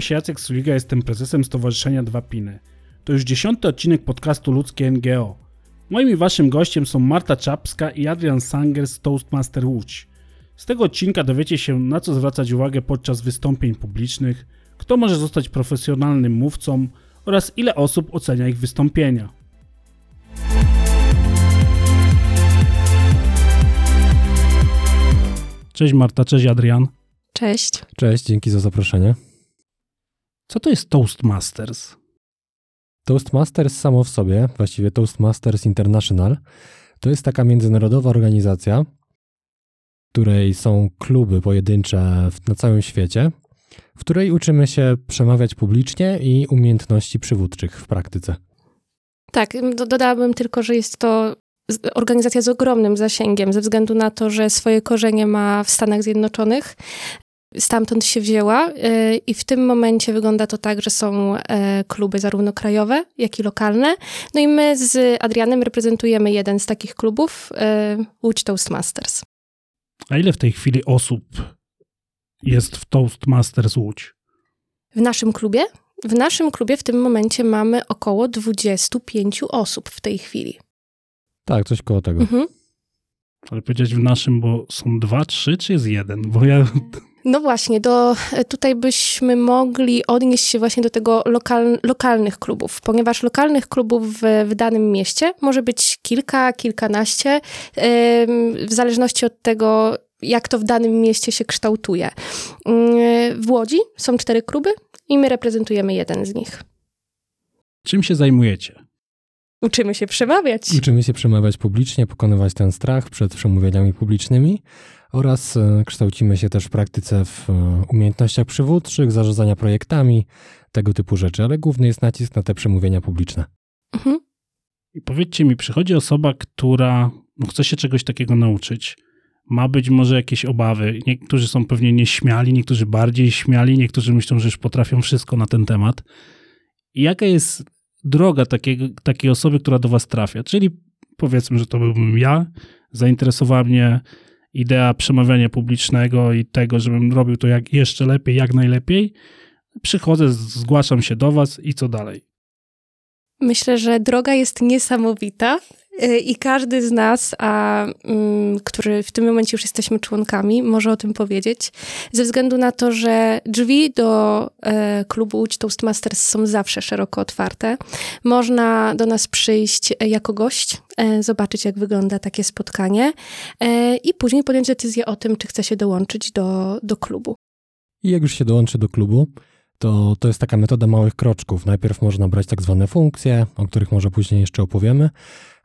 Nazywam się Jacek Suliga, jestem prezesem Stowarzyszenia Dwa Piny. To już dziesiąty odcinek podcastu Ludzkie NGO. Moim i waszym gościem są Marta Czapska i Adrian Sanger z Toastmaster Łódź. Z tego odcinka dowiecie się, na co zwracać uwagę podczas wystąpień publicznych, kto może zostać profesjonalnym mówcą oraz ile osób ocenia ich wystąpienia. Cześć Marta, cześć Adrian. Cześć. Cześć, dzięki za zaproszenie. Co to jest Toastmasters? Toastmasters samo w sobie, właściwie Toastmasters International, to jest taka międzynarodowa organizacja, w której są kluby pojedyncze na całym świecie, w której uczymy się przemawiać publicznie i umiejętności przywódczych w praktyce. Tak, dodałabym tylko, że jest to organizacja z ogromnym zasięgiem, ze względu na to, że swoje korzenie ma w Stanach Zjednoczonych. Stamtąd się wzięła y, i w tym momencie wygląda to tak, że są e, kluby zarówno krajowe, jak i lokalne. No i my z Adrianem reprezentujemy jeden z takich klubów, e, Łódź Toastmasters. A ile w tej chwili osób jest w Toastmasters Łódź? W naszym klubie? W naszym klubie w tym momencie mamy około 25 osób w tej chwili. Tak, coś koło tego. Mhm. Ale powiedzieć w naszym, bo są dwa, trzy, czy jest jeden? Bo ja... No właśnie, do, tutaj byśmy mogli odnieść się właśnie do tego lokal, lokalnych klubów, ponieważ lokalnych klubów w, w danym mieście może być kilka, kilkanaście, w zależności od tego, jak to w danym mieście się kształtuje. W Łodzi są cztery kluby i my reprezentujemy jeden z nich. Czym się zajmujecie? Uczymy się przemawiać. Uczymy się przemawiać publicznie, pokonywać ten strach przed przemówieniami publicznymi oraz e, kształcimy się też w praktyce w e, umiejętnościach przywódczych, zarządzania projektami, tego typu rzeczy, ale główny jest nacisk na te przemówienia publiczne. Mhm. I powiedzcie mi, przychodzi osoba, która no, chce się czegoś takiego nauczyć, ma być może jakieś obawy. Niektórzy są pewnie nieśmiali, niektórzy bardziej śmiali, niektórzy myślą, że już potrafią wszystko na ten temat. I jaka jest droga takiego, takiej osoby, która do was trafia? Czyli powiedzmy, że to byłbym ja, zainteresowała mnie idea przemawiania publicznego i tego, żebym robił to jak jeszcze lepiej, jak najlepiej. Przychodzę, zgłaszam się do was i co dalej? Myślę, że droga jest niesamowita i każdy z nas, a, mm, który w tym momencie już jesteśmy członkami, może o tym powiedzieć, ze względu na to, że drzwi do e, klubu Łódź Toastmasters są zawsze szeroko otwarte. Można do nas przyjść jako gość, e, zobaczyć jak wygląda takie spotkanie e, i później podjąć decyzję o tym, czy chce się dołączyć do, do klubu. I jak już się dołączy do klubu, to, to jest taka metoda małych kroczków. Najpierw można brać tak zwane funkcje, o których może później jeszcze opowiemy,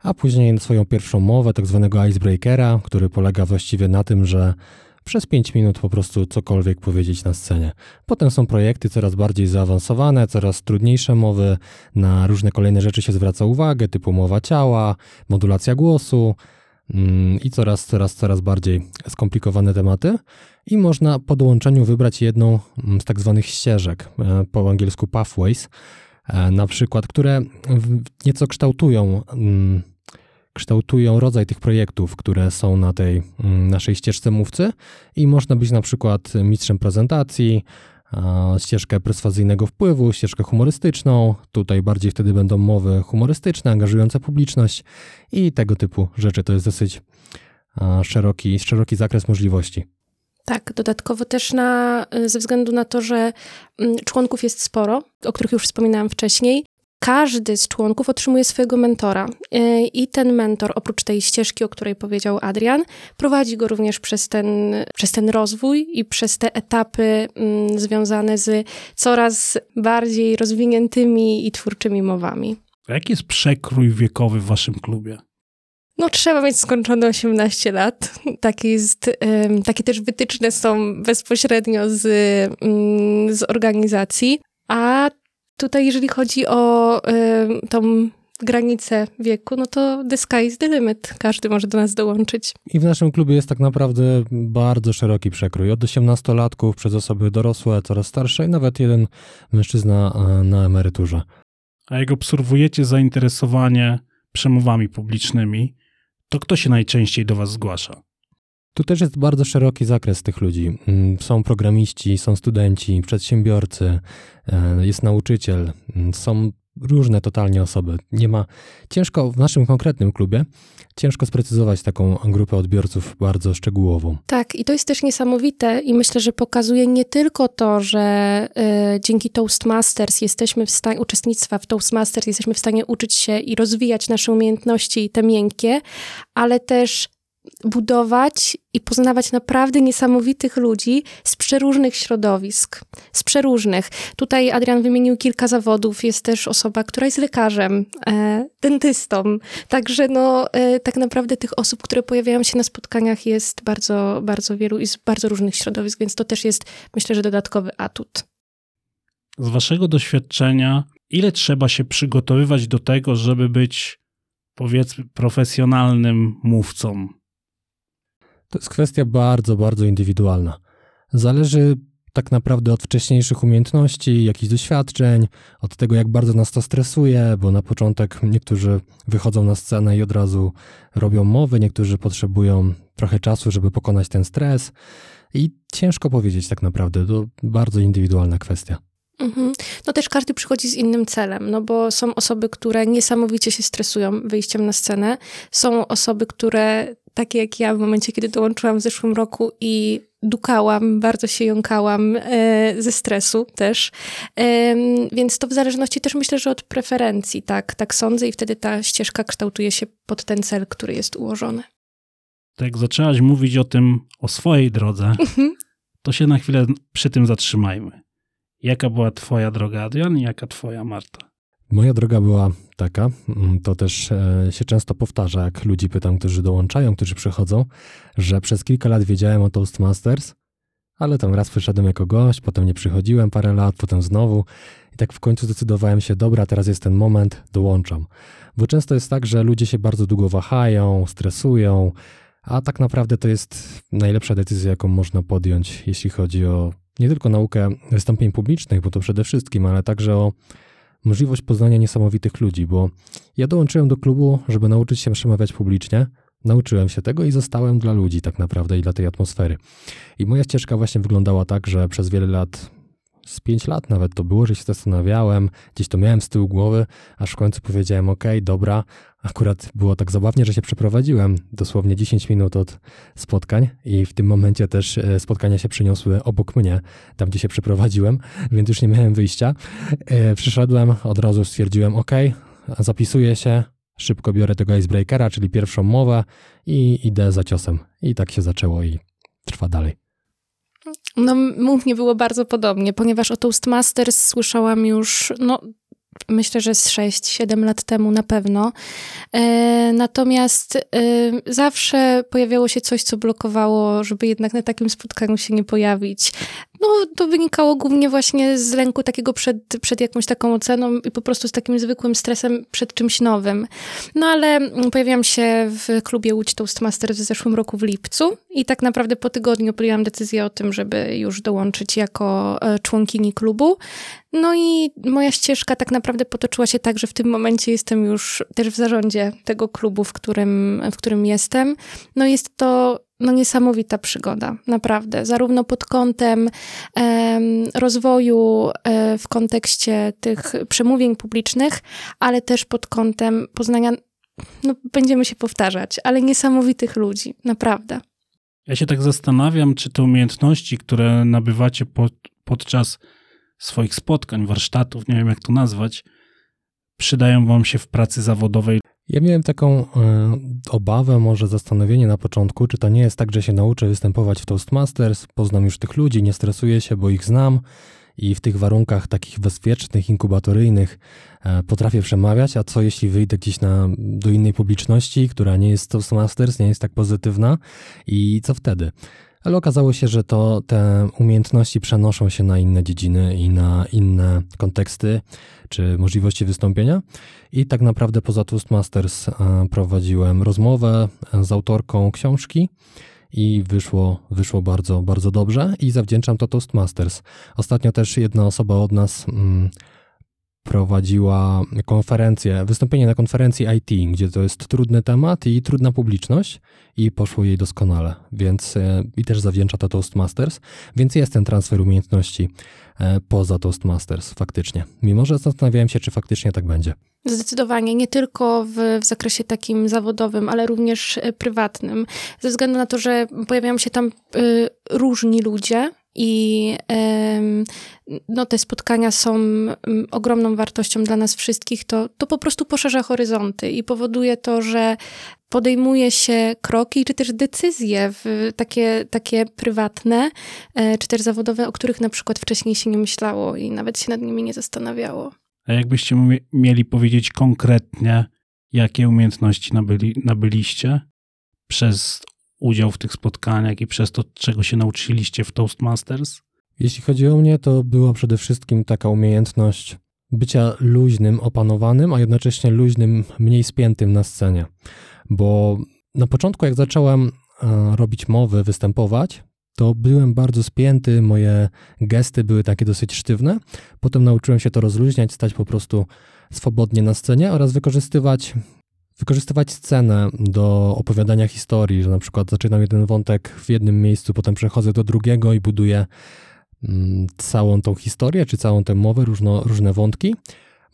a później swoją pierwszą mowę, tak zwanego icebreakera, który polega właściwie na tym, że przez 5 minut po prostu cokolwiek powiedzieć na scenie. Potem są projekty coraz bardziej zaawansowane, coraz trudniejsze mowy, na różne kolejne rzeczy się zwraca uwagę, typu mowa ciała, modulacja głosu, i coraz, coraz, coraz bardziej skomplikowane tematy. I można po dołączeniu wybrać jedną mm, z tak zwanych ścieżek, e, po angielsku pathways, e, na przykład, które nieco kształtują, mm, kształtują rodzaj tych projektów, które są na tej naszej ścieżce mówcy. I można być na przykład mistrzem prezentacji, ścieżkę perswazyjnego wpływu, ścieżkę humorystyczną. Tutaj bardziej wtedy będą mowy humorystyczne, angażujące publiczność i tego typu rzeczy. To jest dosyć szeroki, szeroki zakres możliwości. Tak, dodatkowo też na, ze względu na to, że mm, członków jest sporo, o których już wspominałam wcześniej, każdy z członków otrzymuje swojego mentora. E, I ten mentor, oprócz tej ścieżki, o której powiedział Adrian, prowadzi go również przez ten, przez ten rozwój i przez te etapy mm, związane z coraz bardziej rozwiniętymi i twórczymi mowami. A jaki jest przekrój wiekowy w waszym klubie? No, trzeba mieć skończone 18 lat. Takie, jest, takie też wytyczne są bezpośrednio z, mm, z organizacji. A Tutaj, jeżeli chodzi o y, tą granicę wieku, no to the sky is the limit. Każdy może do nas dołączyć. I w naszym klubie jest tak naprawdę bardzo szeroki przekrój. Od 18-latków przez osoby dorosłe, coraz starsze i nawet jeden mężczyzna na emeryturze. A jak obserwujecie zainteresowanie przemowami publicznymi, to kto się najczęściej do was zgłasza? Tu też jest bardzo szeroki zakres tych ludzi. Mm, są programiści, są studenci, przedsiębiorcy, e, jest nauczyciel, mm, są różne totalnie osoby. Nie ma, ciężko w naszym konkretnym klubie, ciężko sprecyzować taką grupę odbiorców bardzo szczegółową. Tak, i to jest też niesamowite i myślę, że pokazuje nie tylko to, że y, dzięki Toastmasters jesteśmy w stanie, uczestnictwa w Toastmasters jesteśmy w stanie uczyć się i rozwijać nasze umiejętności, te miękkie, ale też budować i poznawać naprawdę niesamowitych ludzi z przeróżnych środowisk, z przeróżnych. Tutaj Adrian wymienił kilka zawodów, jest też osoba, która jest lekarzem, e, dentystą, także no e, tak naprawdę tych osób, które pojawiają się na spotkaniach jest bardzo, bardzo wielu i z bardzo różnych środowisk, więc to też jest myślę, że dodatkowy atut. Z waszego doświadczenia, ile trzeba się przygotowywać do tego, żeby być powiedzmy profesjonalnym mówcą? To jest kwestia bardzo, bardzo indywidualna. Zależy tak naprawdę od wcześniejszych umiejętności, jakichś doświadczeń, od tego, jak bardzo nas to stresuje, bo na początek niektórzy wychodzą na scenę i od razu robią mowy, niektórzy potrzebują trochę czasu, żeby pokonać ten stres. I ciężko powiedzieć tak naprawdę, to bardzo indywidualna kwestia. Mhm. No też każdy przychodzi z innym celem, no bo są osoby, które niesamowicie się stresują wyjściem na scenę. Są osoby, które takie jak ja w momencie, kiedy dołączyłam w zeszłym roku i dukałam, bardzo się jąkałam e, ze stresu też. E, więc to w zależności też myślę, że od preferencji, tak, tak sądzę i wtedy ta ścieżka kształtuje się pod ten cel, który jest ułożony. Tak jak zaczęłaś mówić o tym, o swojej drodze, mhm. to się na chwilę przy tym zatrzymajmy. Jaka była twoja droga, Adrian, i jaka twoja, Marta? Moja droga była taka, mm, to też e, się często powtarza, jak ludzi pytam, którzy dołączają, którzy przychodzą, że przez kilka lat wiedziałem o Toastmasters, ale tam raz przyszedłem jako gość, potem nie przychodziłem parę lat, potem znowu i tak w końcu zdecydowałem się, dobra, teraz jest ten moment, dołączam. Bo często jest tak, że ludzie się bardzo długo wahają, stresują, a tak naprawdę to jest najlepsza decyzja, jaką można podjąć, jeśli chodzi o nie tylko naukę wystąpień publicznych, bo to przede wszystkim, ale także o możliwość poznania niesamowitych ludzi, bo ja dołączyłem do klubu, żeby nauczyć się przemawiać publicznie. Nauczyłem się tego i zostałem dla ludzi tak naprawdę i dla tej atmosfery. I moja ścieżka właśnie wyglądała tak, że przez wiele lat z pięć lat nawet to było, że się zastanawiałem, gdzieś to miałem z tyłu głowy, aż w końcu powiedziałem, ok, dobra, akurat było tak zabawnie, że się przeprowadziłem dosłownie 10 minut od spotkań i w tym momencie też e, spotkania się przyniosły obok mnie, tam gdzie się przeprowadziłem, więc już nie miałem wyjścia. E, przyszedłem, od razu stwierdziłem, ok, zapisuję się, szybko biorę tego icebreakera, czyli pierwszą mowę i idę za ciosem. I tak się zaczęło i trwa dalej. No, mów nie było bardzo podobnie, ponieważ o Toastmasters słyszałam już, no, myślę, że z 6-7 lat temu na pewno. E, natomiast e, zawsze pojawiało się coś, co blokowało, żeby jednak na takim spotkaniu się nie pojawić. No, to wynikało głównie właśnie z lęku takiego przed, przed jakąś taką oceną i po prostu z takim zwykłym stresem przed czymś nowym. No ale pojawiłam się w klubie Łódź Toastmasters w zeszłym roku w lipcu i tak naprawdę po tygodniu podjęłam decyzję o tym, żeby już dołączyć jako e, członkini klubu. No i moja ścieżka tak naprawdę potoczyła się tak, że w tym momencie jestem już też w zarządzie tego klubu, w którym, w którym jestem. No jest to no niesamowita przygoda, naprawdę. Zarówno pod kątem e, rozwoju e, w kontekście tych przemówień publicznych, ale też pod kątem poznania, no będziemy się powtarzać, ale niesamowitych ludzi, naprawdę. Ja się tak zastanawiam, czy te umiejętności, które nabywacie pod, podczas swoich spotkań, warsztatów, nie wiem jak to nazwać, przydają wam się w pracy zawodowej. Ja miałem taką y, obawę, może zastanowienie na początku, czy to nie jest tak, że się nauczę występować w Toastmasters, poznam już tych ludzi, nie stresuję się, bo ich znam i w tych warunkach takich bezpiecznych, inkubatoryjnych y, potrafię przemawiać, a co jeśli wyjdę gdzieś na, do innej publiczności, która nie jest Toastmasters, nie jest tak pozytywna i co wtedy? Ale okazało się, że to te umiejętności przenoszą się na inne dziedziny i na inne konteksty czy możliwości wystąpienia. I tak naprawdę poza Toastmasters e, prowadziłem rozmowę z autorką książki i wyszło, wyszło bardzo, bardzo dobrze i zawdzięczam to Toastmasters. Ostatnio też jedna osoba od nas mm, prowadziła konferencję, wystąpienie na konferencji IT, gdzie to jest trudny temat i trudna publiczność i poszło jej doskonale, więc e, i też zawdzięcza to Toastmasters, więc jest ten transfer umiejętności e, poza Toastmasters faktycznie, mimo że zastanawiałem się, czy faktycznie tak będzie. Zdecydowanie, nie tylko w, w, zakresie takim zawodowym, ale również e, prywatnym. Ze względu na to, że pojawiają się tam y, różni ludzie, i no, te spotkania są mm, ogromną wartością dla nas wszystkich. To, to po prostu poszerza horyzonty i powoduje to, że podejmuje się kroki, czy też decyzje takie, takie prywatne, e, czy też zawodowe, o których na przykład wcześniej się nie myślało i nawet się nad nimi nie zastanawiało. A jakbyście mieli powiedzieć konkretnie, jakie umiejętności nabyli, nabyliście przez udział w tych spotkaniach i przez to, czego się nauczyliście w Toastmasters? Jeśli chodzi o mnie, to była przede wszystkim taka umiejętność bycia luźnym, opanowanym, a jednocześnie luźnym, mniej spiętym na scenie. Bo na początku, jak zacząłem e, robić mowy, występować, to byłem bardzo spięty, moje gesty były takie dosyć sztywne. Potem nauczyłem się to rozluźniać, stać po prostu swobodnie na scenie oraz wykorzystywać wykorzystywać scenę do opowiadania historii, że na przykład zaczynam jeden wątek w jednym miejscu, potem przechodzę do drugiego i buduję mm, całą tą historię, czy całą tę mowę, różno, różne wątki,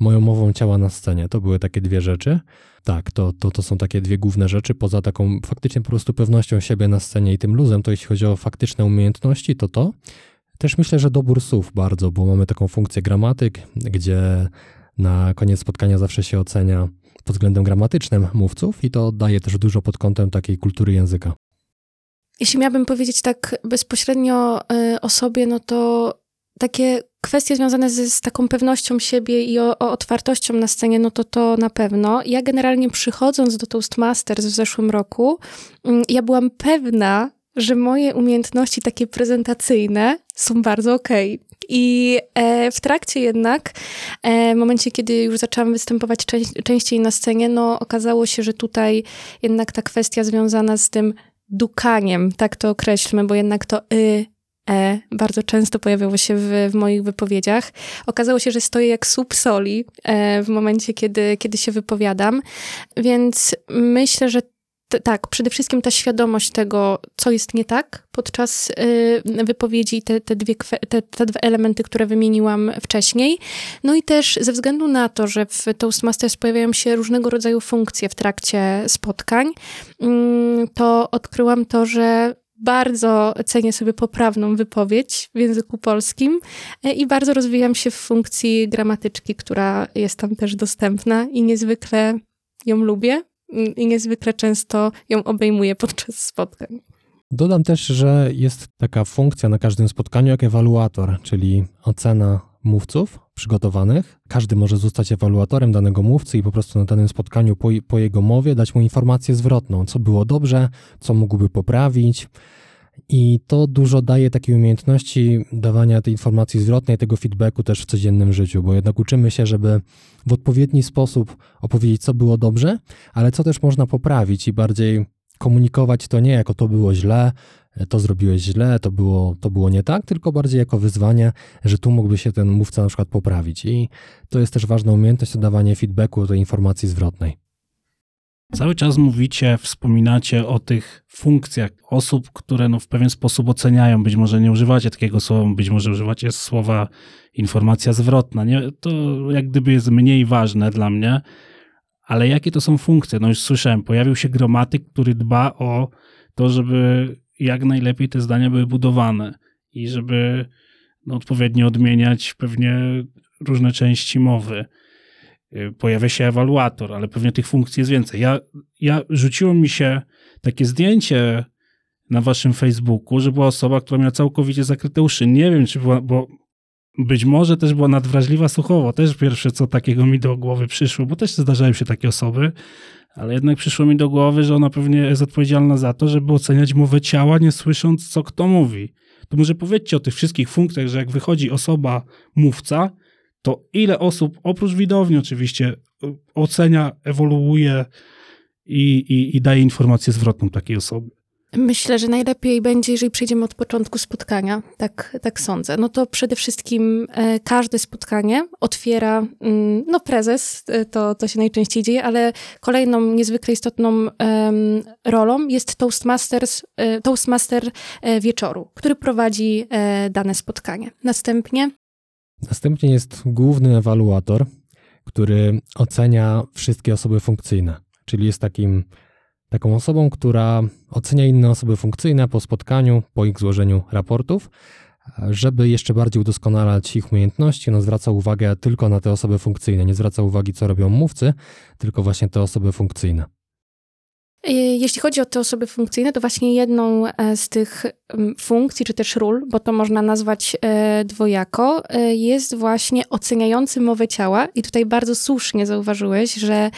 moją mową ciała na scenie. To były takie dwie rzeczy. Tak, to, to, to są takie dwie główne rzeczy. Poza taką faktycznie po prostu pewnością siebie na scenie i tym luzem, to jeśli chodzi o faktyczne umiejętności, to to. Też myślę, że dobór słów bardzo, bo mamy taką funkcję gramatyk, gdzie na koniec spotkania zawsze się ocenia pod względem gramatycznym mówców i to daje też dużo pod kątem takiej kultury języka. Jeśli miałabym powiedzieć tak bezpośrednio y, o sobie, no to takie kwestie związane z, z taką pewnością siebie i o, o, otwartością na scenie, no to to na pewno. Ja generalnie przychodząc do Toastmasters w zeszłym roku, mm, ja byłam pewna, że moje umiejętności takie prezentacyjne są bardzo okej. Okay. I e, w trakcie jednak, e, w momencie, kiedy już zaczęłam występować częściej na scenie, no okazało się, że tutaj jednak ta kwestia związana z tym dukaniem, tak to określmy, bo jednak to y, e bardzo często pojawiało się w, w, moich wypowiedziach. Okazało się, że stoję jak słup soli e, w momencie, kiedy, kiedy się wypowiadam, więc myślę, że tak, przede wszystkim ta świadomość tego, co jest nie tak podczas y, wypowiedzi, te, te, dwie, te, te dwa elementy, które wymieniłam wcześniej. No i też ze względu na to, że w Toastmasters pojawiają się różnego rodzaju funkcje w trakcie spotkań, mm, to odkryłam to, że bardzo cenię sobie poprawną wypowiedź w języku polskim e, i bardzo rozwijam się w funkcji gramatyczki, która jest tam też dostępna i niezwykle ją lubię i niezwykle często ją obejmuję podczas spotkań. Dodam też, że jest taka funkcja na każdym spotkaniu jak ewaluator, czyli ocena mówców przygotowanych. Każdy może zostać ewaluatorem danego mówcy i po prostu na danym spotkaniu po, po jego mowie dać mu informację zwrotną, co było dobrze, co mógłby poprawić. I to dużo daje takiej umiejętności dawania tej informacji zwrotnej, tego feedbacku też w codziennym życiu, bo jednak uczymy się, żeby w odpowiedni sposób opowiedzieć, co było dobrze, ale co też można poprawić i bardziej komunikować to nie jako to było źle, to zrobiłeś źle, to było, to było nie tak, tylko bardziej jako wyzwanie, że tu mógłby się ten mówca na przykład poprawić. I to jest też ważna umiejętność, dawanie feedbacku, tej informacji zwrotnej. Cały czas mówicie, wspominacie o tych funkcjach osób, które no w pewien sposób oceniają. Być może nie używacie takiego słowa, być może używacie słowa informacja zwrotna. Nie? To jak gdyby jest mniej ważne dla mnie, ale jakie to są funkcje? No już słyszałem, pojawił się gromatyk, który dba o to, żeby jak najlepiej te zdania były budowane i żeby no, odpowiednio odmieniać pewnie różne części mowy. Y, pojawia się ewaluator, ale pewnie tych funkcji jest więcej. Ja, ja rzuciło mi się takie zdjęcie na waszym Facebooku, że była osoba, która miała całkowicie zakryte uszy. Nie wiem, czy była, bo być może też była nadwrażliwa słuchowo. Też pierwsze, co takiego mi do głowy przyszło, bo też zdarzają się takie osoby, ale jednak przyszło mi do głowy, że ona pewnie jest odpowiedzialna za to, żeby oceniać mowę ciała, nie słysząc, co kto mówi. To może powiedzcie o tych wszystkich funkcjach, że jak wychodzi osoba mówca, to ile osób, oprócz widowni oczywiście, ocenia, ewoluuje i, i, i daje informację zwrotną takiej osoby? Myślę, że najlepiej będzie, jeżeli przejdziemy od początku spotkania, tak, tak sądzę. No to przede wszystkim e, każde spotkanie otwiera, mm, no prezes, e, to, to się najczęściej dzieje, ale kolejną niezwykle istotną rolą jest Toastmasters, e, Toastmaster wieczoru, który prowadzi dane spotkanie. Następnie Następnie jest główny ewaluator, który ocenia wszystkie osoby funkcyjne, czyli jest takim taką osobą, która ocenia inne osoby funkcyjne po spotkaniu, po ich złożeniu raportów, żeby jeszcze bardziej udoskonalać ich umiejętności, no zwraca uwagę tylko na te osoby funkcyjne, nie zwraca uwagi, co robią mówcy, tylko właśnie te osoby funkcyjne. Jeśli chodzi o te osoby funkcyjne, to właśnie jedną e, z tych funkcji, czy też ról, bo to można nazwać e, dwojako, e, jest właśnie oceniający mowę ciała. I tutaj bardzo słusznie zauważyłeś, że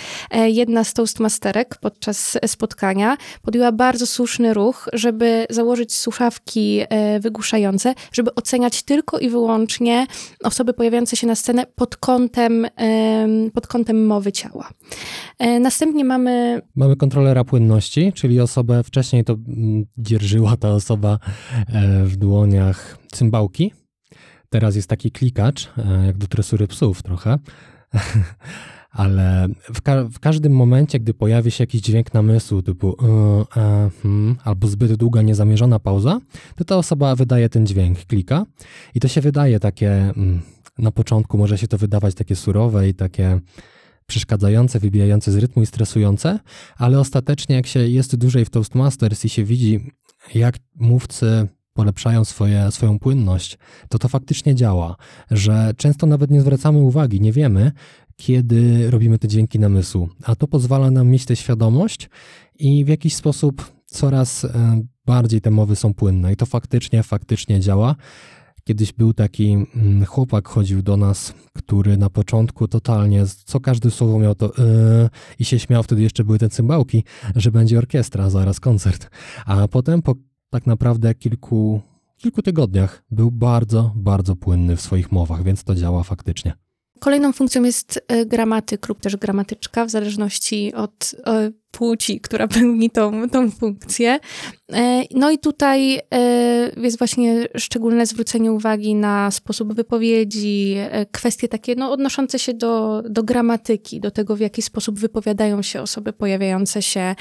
jedna z toastmasterek podczas spotkania podjęła bardzo słuszny ruch, żeby założyć słuchawki wygłuszające, żeby oceniać tylko i wyłącznie osoby pojawiające się na scenę pod kątem, pod kątem mowy ciała. Następnie mamy... Mamy kontrolera płynności, czyli osobę, wcześniej to mm, dzierżyła ta osoba e, w dłoniach cymbałki. Teraz jest taki klikacz, e, jak do tresury psów trochę. Ale w, ka w, każdym momencie, gdy pojawi się jakiś dźwięk namysłu, typu yy, e, hmm, albo zbyt długa, niezamierzona pauza, to ta osoba wydaje ten dźwięk, klika i to się wydaje takie, mm, na początku może się to wydawać takie surowe i takie przeszkadzające, wybijające z rytmu i stresujące, ale ostatecznie jak się jest dłużej w Toastmasters i się widzi, jak mówcy polepszają swoje, swoją płynność, to to faktycznie działa, że często nawet nie zwracamy uwagi, nie wiemy, kiedy robimy te dźwięki namysłu, a to pozwala nam mieć tę świadomość i w jakiś sposób coraz e, bardziej te mowy są płynne i to faktycznie, faktycznie działa. Kiedyś był taki mm, chłopak, chodził do nas, który na początku totalnie, co każdy słowo miał to yy, i się śmiał, wtedy jeszcze były te cymbałki, że będzie orkiestra, zaraz koncert. A potem po tak naprawdę kilku, kilku tygodniach był bardzo, bardzo płynny w swoich mowach, więc to działa faktycznie. Kolejną funkcją jest e, gramatyk lub też gramatyczka, w zależności od e, płci, która pełni tą, tą funkcję. E, no i tutaj jest właśnie szczególne zwrócenie uwagi na sposób wypowiedzi, kwestie takie no, odnoszące się do, do gramatyki, do tego, w jaki sposób wypowiadają się osoby pojawiające się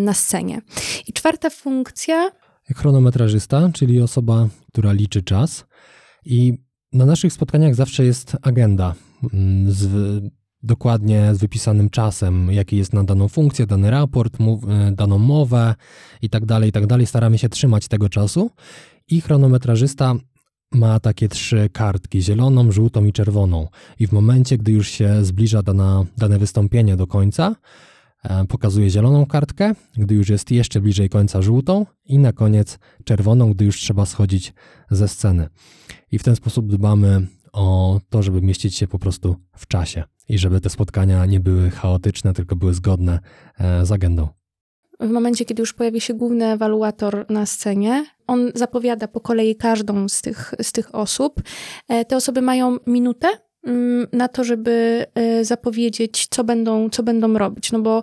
na scenie. I czwarta funkcja. Chronometrażysta, czyli osoba, która liczy czas. I na naszych spotkaniach zawsze jest agenda mm, z, dokładnie z wypisanym czasem, jaki jest na daną funkcję, dany raport, mów, e, daną mowę i tak dalej, i tak. Staramy się trzymać tego czasu i chronometrażysta ma takie trzy kartki, zieloną, żółtą i czerwoną. I w momencie, gdy już się zbliża dana, dane wystąpienie do końca, e, pokazuje zieloną kartkę, gdy już jest jeszcze bliżej końca żółtą i na koniec czerwoną, gdy już trzeba schodzić ze sceny i w ten sposób dbamy o to, żeby mieścić się po prostu w czasie i żeby te spotkania nie były chaotyczne, tylko były zgodne e, z agendą. W momencie, kiedy już pojawi się główny ewaluator na scenie, on zapowiada po kolei każdą z tych, z tych osób. E, te osoby mają minutę mm, na to, żeby e, zapowiedzieć, co będą, co będą robić. No bo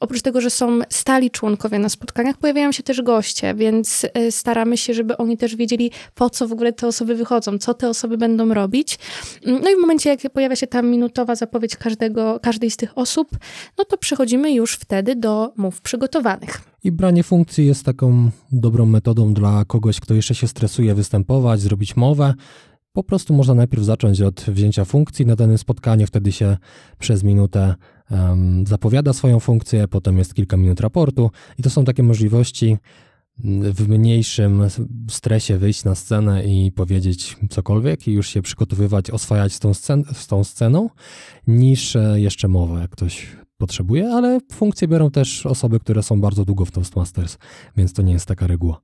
Oprócz tego, że są stali członkowie na spotkaniach, pojawiają się też goście, więc e, staramy się, żeby oni też wiedzieli, po co w ogóle te osoby wychodzą, co te osoby będą robić. Mm, no i w momencie, jak pojawia się ta minutowa zapowiedź każdego, każdej z tych osób, no to przechodzimy już wtedy do mów przygotowanych. I branie funkcji jest taką dobrą metodą dla kogoś, kto jeszcze się stresuje występować, zrobić mowę. Po prostu można najpierw zacząć od wzięcia funkcji na danym spotkaniu, wtedy się przez minutę zapowiada swoją funkcję, potem jest kilka minut raportu i to są takie możliwości mm, w mniejszym stresie wyjść na scenę i powiedzieć cokolwiek i już się przygotowywać, oswajać z tą, scen z tą sceną, niż e, jeszcze mowę, jak ktoś potrzebuje, ale funkcje biorą też osoby, które są bardzo długo w Toastmasters, więc to nie jest taka reguła.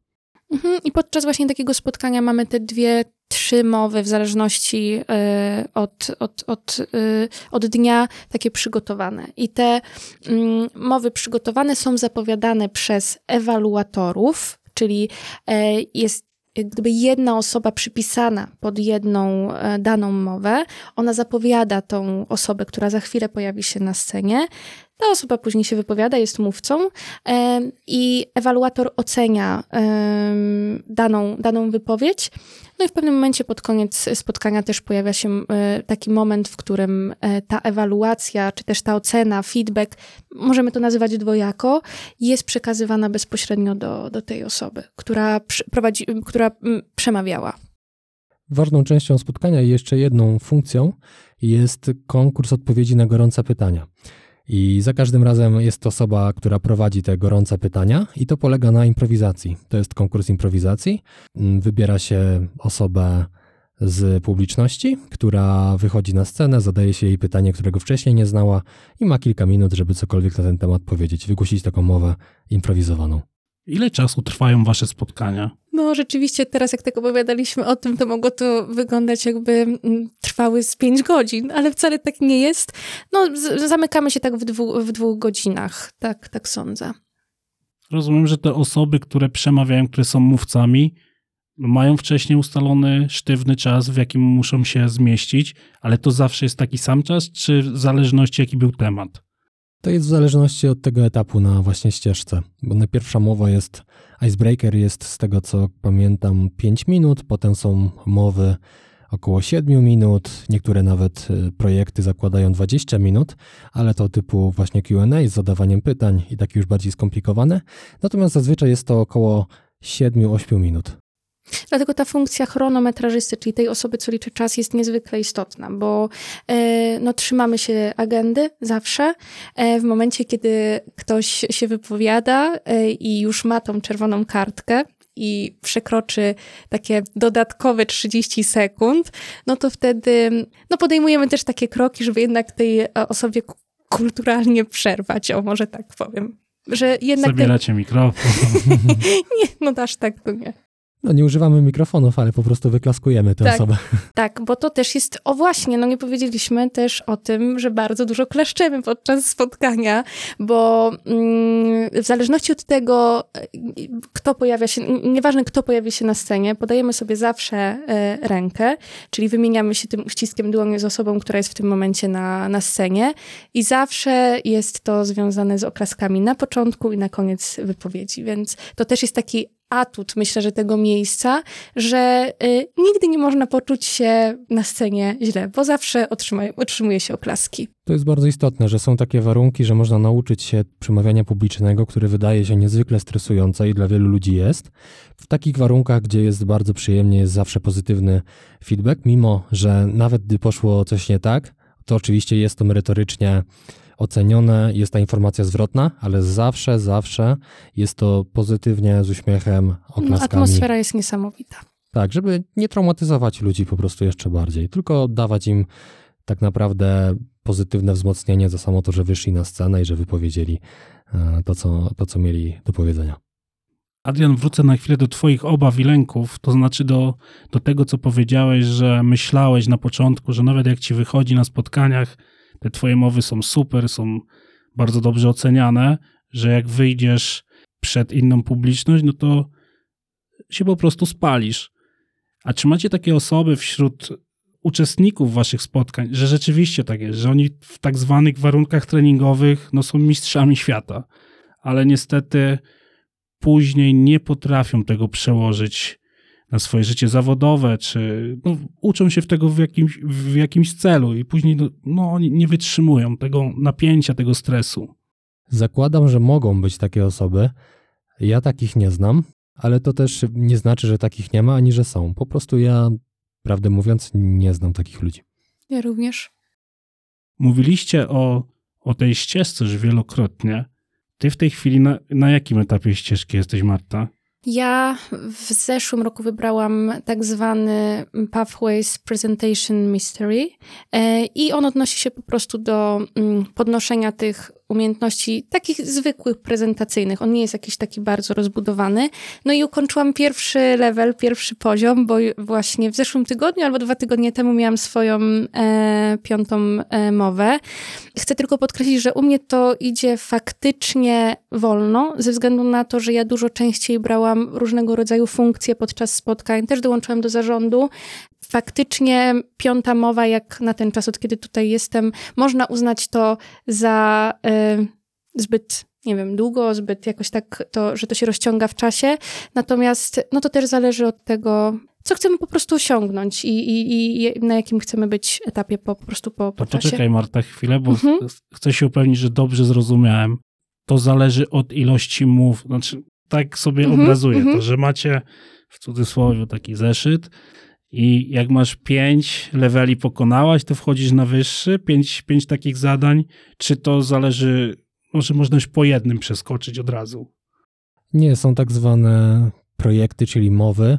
Mhm. I podczas właśnie takiego spotkania mamy te dwie, trzy mowy w zależności y, od, od, od, y, od dnia takie przygotowane. I te mm, mowy przygotowane są zapowiadane przez ewaluatorów, czyli e, jest gdyby jedna osoba przypisana pod jedną e, daną mowę, ona zapowiada tą osobę, która za chwilę pojawi się na scenie. Ta osoba później się wypowiada, jest mówcą i ewaluator ocenia daną, daną wypowiedź. No i w pewnym momencie pod koniec spotkania też pojawia się e, taki moment, w którym e, ta ewaluacja, czy też ta ocena, feedback, możemy to nazywać dwojako, jest przekazywana bezpośrednio do, do tej osoby, która, prowadzi, która przemawiała. Ważną częścią spotkania i jeszcze jedną funkcją jest konkurs odpowiedzi na gorące pytania. I za każdym razem jest osoba, która prowadzi te gorące pytania, i to polega na improwizacji. To jest konkurs improwizacji. Mm, wybiera się osobę z publiczności, która wychodzi na scenę, zadaje się jej pytanie, którego wcześniej nie znała, i ma kilka minut, żeby cokolwiek na ten temat powiedzieć, wygłosić taką mowę improwizowaną. Ile czasu trwają wasze spotkania? No, rzeczywiście, teraz jak tak opowiadaliśmy o tym, to mogło to wyglądać jakby mm, trwały z pięć godzin, ale wcale tak nie jest. No, zamykamy się tak w, dwu, w dwóch godzinach, tak, tak sądzę. Rozumiem, że te osoby, które przemawiają, które są mówcami, mają wcześniej ustalony sztywny czas, w jakim muszą się zmieścić, ale to zawsze jest taki sam czas, czy w zależności jaki był temat? To jest w zależności od tego etapu na właśnie ścieżce, bo najpierwsza mowa jest, icebreaker jest z tego co pamiętam 5 minut, potem są mowy około 7 minut, niektóre nawet y, projekty zakładają 20 minut, ale to typu właśnie Q&A z zadawaniem pytań i takie już bardziej skomplikowane, natomiast zazwyczaj jest to około 7-8 minut. Dlatego ta funkcja chronometrażysty, czyli tej osoby, co liczy czas, jest niezwykle istotna, bo e, no, trzymamy się agendy zawsze. E, w momencie, kiedy ktoś się wypowiada e, i już ma tą czerwoną kartkę, i przekroczy takie dodatkowe 30 sekund, no to wtedy no podejmujemy też takie kroki, żeby jednak tej osobie kulturalnie przerwać, o może tak powiem. Że jednak Zabieracie ten... mikrofon. nie, no aż tak to nie. No nie używamy mikrofonów, ale po prostu wyklaskujemy tę tak, osobę. Tak, bo to też jest, o właśnie, no nie powiedzieliśmy też o tym, że bardzo dużo kleszczemy podczas spotkania, bo mm, w zależności od tego, kto pojawia się, nieważne kto pojawi się na scenie, podajemy sobie zawsze e, rękę, czyli wymieniamy się tym uściskiem dłoni z osobą, która jest w tym momencie na, na scenie i zawsze jest to związane z oklaskami na początku i na koniec wypowiedzi, więc to też jest taki atut, myślę, że tego miejsca, że y, nigdy nie można poczuć się na scenie źle, bo zawsze otrzyma, otrzymuje się oklaski. To jest bardzo istotne, że są takie warunki, że można nauczyć się przemawiania publicznego, które wydaje się niezwykle stresujące i dla wielu ludzi jest. W takich warunkach, gdzie jest bardzo przyjemnie, jest zawsze pozytywny feedback, mimo że nawet gdy poszło coś nie tak, to oczywiście jest to merytorycznie ocenione, jest ta informacja zwrotna, ale zawsze, zawsze jest to pozytywnie, z uśmiechem, oklaskami. Atmosfera jest niesamowita. Tak, żeby nie traumatyzować ludzi po prostu jeszcze bardziej, tylko dawać im tak naprawdę pozytywne wzmocnienie za samo to, że wyszli na scenę i że wypowiedzieli e, to, co, to, co mieli do powiedzenia. Adrian, wrócę na chwilę do Twoich obaw i lęków, to znaczy do, do tego, co powiedziałeś, że myślałeś na początku, że nawet jak ci wychodzi na spotkaniach, te twoje mowy są super, są bardzo dobrze oceniane, że jak wyjdziesz przed inną publiczność, no to się po prostu spalisz. A czy macie takie osoby wśród uczestników waszych spotkań, że rzeczywiście tak jest, że oni w tak zwanych warunkach treningowych no, są mistrzami świata, ale niestety później nie potrafią tego przełożyć na swoje życie zawodowe, czy no, uczą się w tego w jakimś, w jakimś celu i później no, no, nie wytrzymują tego napięcia, tego stresu. Zakładam, że mogą być takie osoby. Ja takich nie znam, ale to też nie znaczy, że takich nie ma, ani że są. Po prostu ja, prawdę mówiąc, nie znam takich ludzi. Ja również. Mówiliście o, o tej ścieżce już wielokrotnie. Ty w tej chwili na, na jakim etapie ścieżki jesteś, Marta? Ja w zeszłym roku wybrałam tak zwany Pathways Presentation Mystery e, i on odnosi się po prostu do mm, podnoszenia tych umiejętności takich zwykłych, prezentacyjnych. On nie jest jakiś taki bardzo rozbudowany. No i ukończyłam pierwszy level, pierwszy poziom, bo właśnie w zeszłym tygodniu albo dwa tygodnie temu miałam swoją e, piątą e, mowę. Chcę tylko podkreślić, że u mnie to idzie faktycznie wolno, ze względu na to, że ja dużo częściej brałam różnego rodzaju funkcje podczas spotkań, też dołączyłam do zarządu, faktycznie piąta mowa, jak na ten czas, od kiedy tutaj jestem, można uznać to za y, zbyt, nie wiem, długo, zbyt jakoś tak, to, że to się rozciąga w czasie. Natomiast no to też zależy od tego, co chcemy po prostu osiągnąć i, i, i na jakim chcemy być etapie po, po prostu po, po to czasie. poczekaj Marta chwilę, bo Mhm. chcę się upewnić, że dobrze zrozumiałem. To zależy od ilości mów, znaczy tak sobie Mhm, obrazuję mhm. to, że macie w cudzysłowie taki zeszyt i jak masz pięć leveli pokonałaś, to wchodzisz na wyższy, pięć, pięć takich zadań, czy to zależy, może można już po jednym przeskoczyć od razu? Nie, są tak zwane projekty, czyli mowy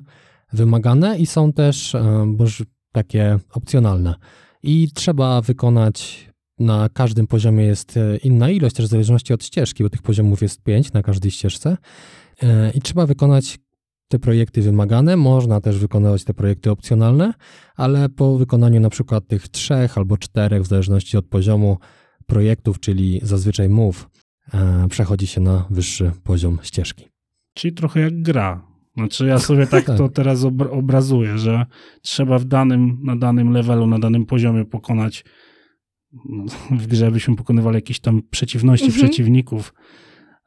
wymagane i są też e, boż, takie opcjonalne. I trzeba wykonać na każdym poziomie jest e, inna ilość, też w zależności od ścieżki, bo tych poziomów jest pięć na każdej ścieżce. E, I trzeba wykonać te projekty wymagane. Można też wykonywać te projekty opcjonalne, ale po wykonaniu na przykład tych trzech albo czterech, w zależności od poziomu projektów, czyli zazwyczaj mów, e, przechodzi się na wyższy poziom ścieżki. Czyli trochę jak gra. Znaczy ja sobie tak, Tak. to teraz obra- obrazuję, że trzeba w danym, na danym levelu, na danym poziomie pokonać no, w grze byśmy pokonywali jakieś tam przeciwności, Mhm. przeciwników,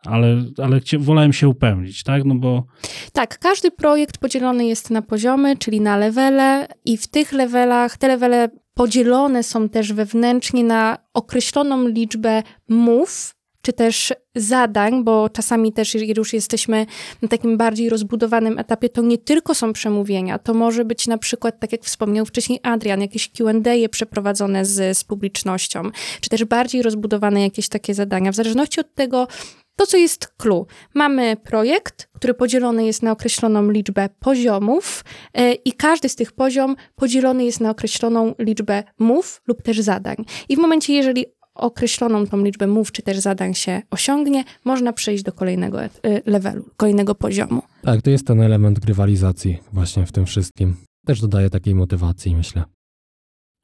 ale, ale wolałem się upewnić, tak? No bo Tak, każdy projekt podzielony jest na poziomy, czyli na levele i w tych levelach, te levele podzielone są też wewnętrznie na określoną liczbę mów, czy też zadań, bo czasami też, jeżeli już jesteśmy na takim bardziej rozbudowanym etapie, to nie tylko są przemówienia, to może być na przykład, tak jak wspomniał wcześniej Adrian, jakieś Q&A przeprowadzone z, z publicznością, czy też bardziej rozbudowane jakieś takie zadania, w zależności od tego, to, co jest clue. Mamy projekt, który podzielony jest na określoną liczbę poziomów e, i każdy z tych poziom podzielony jest na określoną liczbę mów lub też zadań. I w momencie, jeżeli określoną tą liczbę mów czy też zadań się osiągnie, można przejść do kolejnego e, levelu, kolejnego poziomu. Tak, to jest ten element grywalizacji właśnie w tym wszystkim. Też dodaje takiej motywacji, myślę.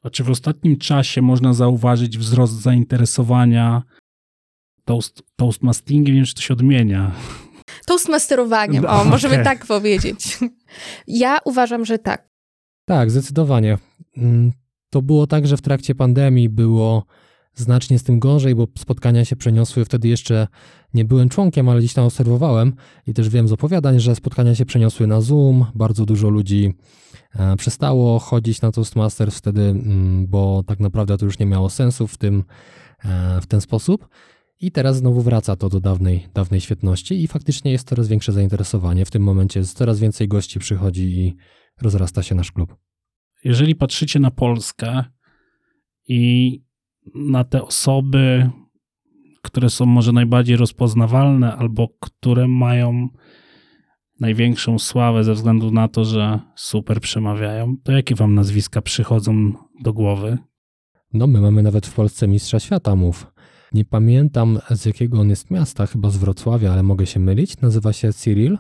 a czy w ostatnim czasie można zauważyć wzrost zainteresowania toast, toastmastingiem, nie wiem, czy to się odmienia. Toastmasterowaniem, No, o, możemy okej. tak powiedzieć. Ja uważam, że tak. Tak, zdecydowanie. Mm, To było tak, że w trakcie pandemii było znacznie z tym gorzej, bo spotkania się przeniosły. Wtedy jeszcze nie byłem członkiem, ale gdzieś tam obserwowałem i też wiem z opowiadań, że spotkania się przeniosły na Zoom. Bardzo dużo ludzi e, przestało chodzić na Toastmasters wtedy, mm, bo tak naprawdę to już nie miało sensu w, tym, e, w ten sposób. I teraz znowu wraca to do dawnej, dawnej świetności i faktycznie jest coraz większe zainteresowanie. W tym momencie coraz więcej gości przychodzi i rozrasta się nasz klub. Jeżeli patrzycie na Polskę i na te osoby, które są może najbardziej rozpoznawalne albo które mają największą sławę ze względu na to, że super przemawiają, to jakie wam nazwiska przychodzą do głowy? No, my mamy nawet w Polsce mistrza świata mów. Nie pamiętam z jakiego on jest miasta, chyba z Wrocławia, ale mogę się mylić. Nazywa się Cyril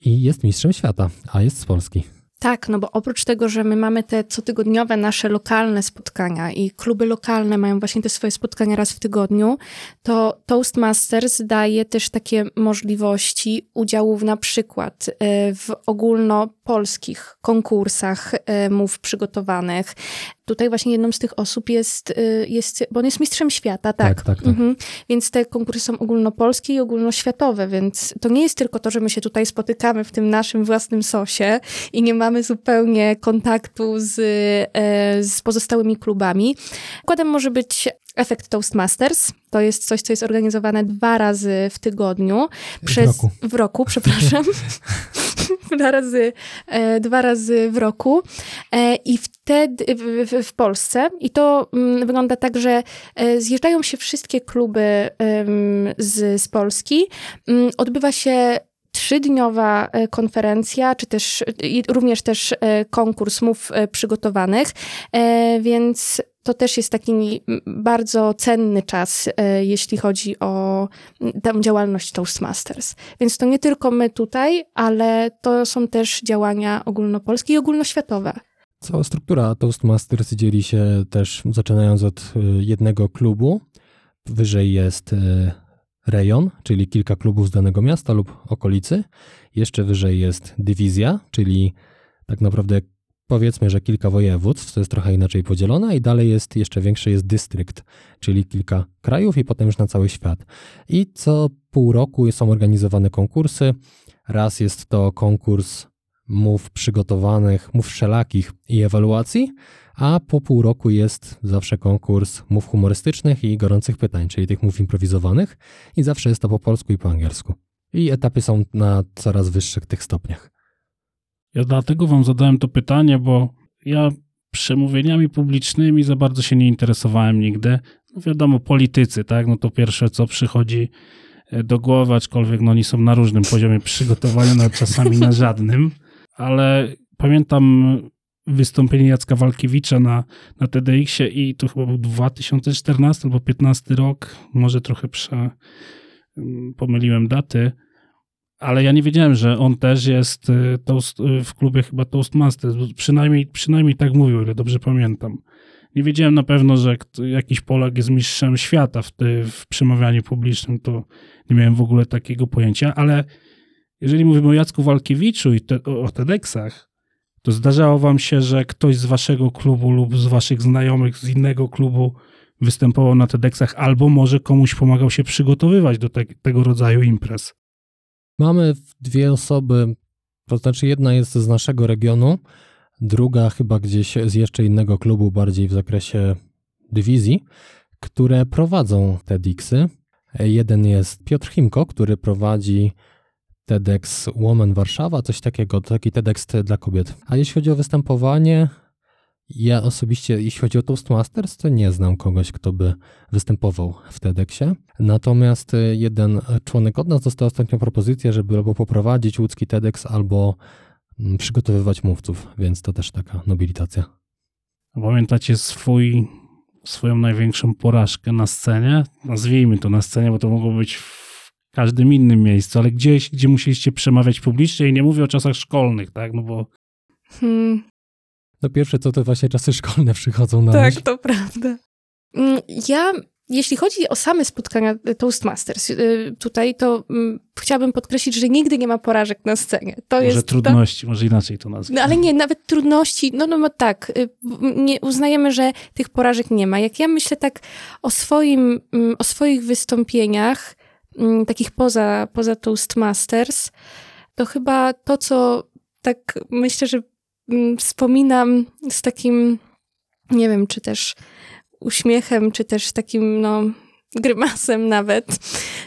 i jest mistrzem świata, a jest z Polski. Tak, no bo oprócz tego, że my mamy te cotygodniowe nasze lokalne spotkania i kluby lokalne mają właśnie te swoje spotkania raz w tygodniu, to Toastmasters daje też takie możliwości udziału w na przykład e, w ogólnopolskich konkursach e, mów przygotowanych. Tutaj właśnie jedną z tych osób jest, e, jest bo on jest mistrzem świata, tak. Tak, tak, tak. Mhm. Więc te konkursy są ogólnopolskie i ogólnoświatowe, więc to nie jest tylko to, że my się tutaj spotykamy w tym naszym własnym sosie i nie mamy zupełnie kontaktu z, e, z pozostałymi klubami. Przykładem może być efekt Toastmasters. To jest coś, co jest organizowane dwa razy w tygodniu. Przez, roku. W roku, przepraszam. dwa, razy, e, dwa razy w roku. E, I wtedy w, w, w Polsce, i to mm, wygląda tak, że e, zjeżdżają się wszystkie kluby z, z Polski. Mm, Odbywa się trzydniowa e, konferencja, czy też również też e, konkurs mów e, przygotowanych, więc to też jest taki bardzo cenny czas, e, jeśli chodzi o tę działalność Toastmasters. Więc to nie tylko my tutaj, ale to są też działania ogólnopolskie i ogólnoświatowe. Cała struktura Toastmasters dzieli się też, zaczynając od y, jednego klubu. Wyżej jest y, rejon, czyli kilka klubów z danego miasta lub okolicy. Jeszcze wyżej jest dywizja, czyli tak naprawdę powiedzmy, że kilka województw, to jest trochę inaczej podzielone i dalej jest jeszcze większy jest dystrykt, czyli kilka krajów i potem już na cały świat. I co pół roku są organizowane konkursy. Raz jest to konkurs mów przygotowanych, mów wszelakich i ewaluacji, a po pół roku jest zawsze konkurs mów humorystycznych i gorących pytań, czyli tych mów improwizowanych i zawsze jest to po polsku i po angielsku. I etapy są na coraz wyższych tych stopniach. Ja dlatego wam zadałem to pytanie, bo ja przemówieniami publicznymi za bardzo się nie interesowałem nigdy. No wiadomo, politycy, tak? No to pierwsze, co przychodzi e, do głowy, aczkolwiek no oni są na różnym poziomie przygotowania, nawet czasami na żadnym, ale pamiętam wystąpienie Jacka Walkiewicza na, na TEDxie i to chyba był 2014 albo 2015 rok, może trochę prze, mm, pomyliłem daty, ale ja nie wiedziałem, że on też jest y, toast, y, w klubie chyba Toastmasters, przynajmniej, przynajmniej tak mówił, ile dobrze pamiętam. Nie wiedziałem na pewno, że jakiś Polak jest mistrzem świata w, w przemawianiu publicznym, to nie miałem w ogóle takiego pojęcia, ale jeżeli mówimy o Jacku Walkiewiczu i te, o TEDxach, to zdarzało wam się, że ktoś z waszego klubu lub z waszych znajomych z innego klubu występował na TEDxach, albo może komuś pomagał się przygotowywać do te, tego rodzaju imprez? Mamy dwie osoby, to znaczy jedna jest z naszego regionu, druga chyba gdzieś z jeszcze innego klubu, bardziej w zakresie dywizji, które prowadzą TEDxy. Jeden jest Piotr Chimko, który prowadzi TEDx Woman Warszawa, coś takiego, taki TEDx dla kobiet. A jeśli chodzi o występowanie, ja osobiście, jeśli chodzi o Toastmasters, to nie znam kogoś, kto by występował w TEDxie. Natomiast y, jeden członek od nas dostał ostatnią propozycję, żeby albo poprowadzić łódzki TEDx, albo mm, przygotowywać mówców, więc to też taka nobilitacja. Pamiętacie swój, swoją największą porażkę na scenie? Nazwijmy to na scenie, bo to mogło być w każdym innym miejscu, ale gdzieś, gdzie musieliście przemawiać publicznie i nie mówię o czasach szkolnych, tak? No bo Hmm, No pierwsze co to właśnie czasy szkolne przychodzą na tak, myśl. to prawda. Mm, Ja, jeśli chodzi o same spotkania Toastmasters y, tutaj, to mm, chciałabym podkreślić, że nigdy nie ma porażek na scenie. To może jest to- trudności, może inaczej to nazwijmy. No ale nie, nawet trudności, no, no, no tak, y, nie, uznajemy, że tych porażek nie ma. Jak ja myślę tak o, swoim, mm, o swoich wystąpieniach, takich poza, poza Toastmasters, to chyba to, co tak myślę, że wspominam z takim, nie wiem, czy też uśmiechem, czy też takim, no, grymasem nawet,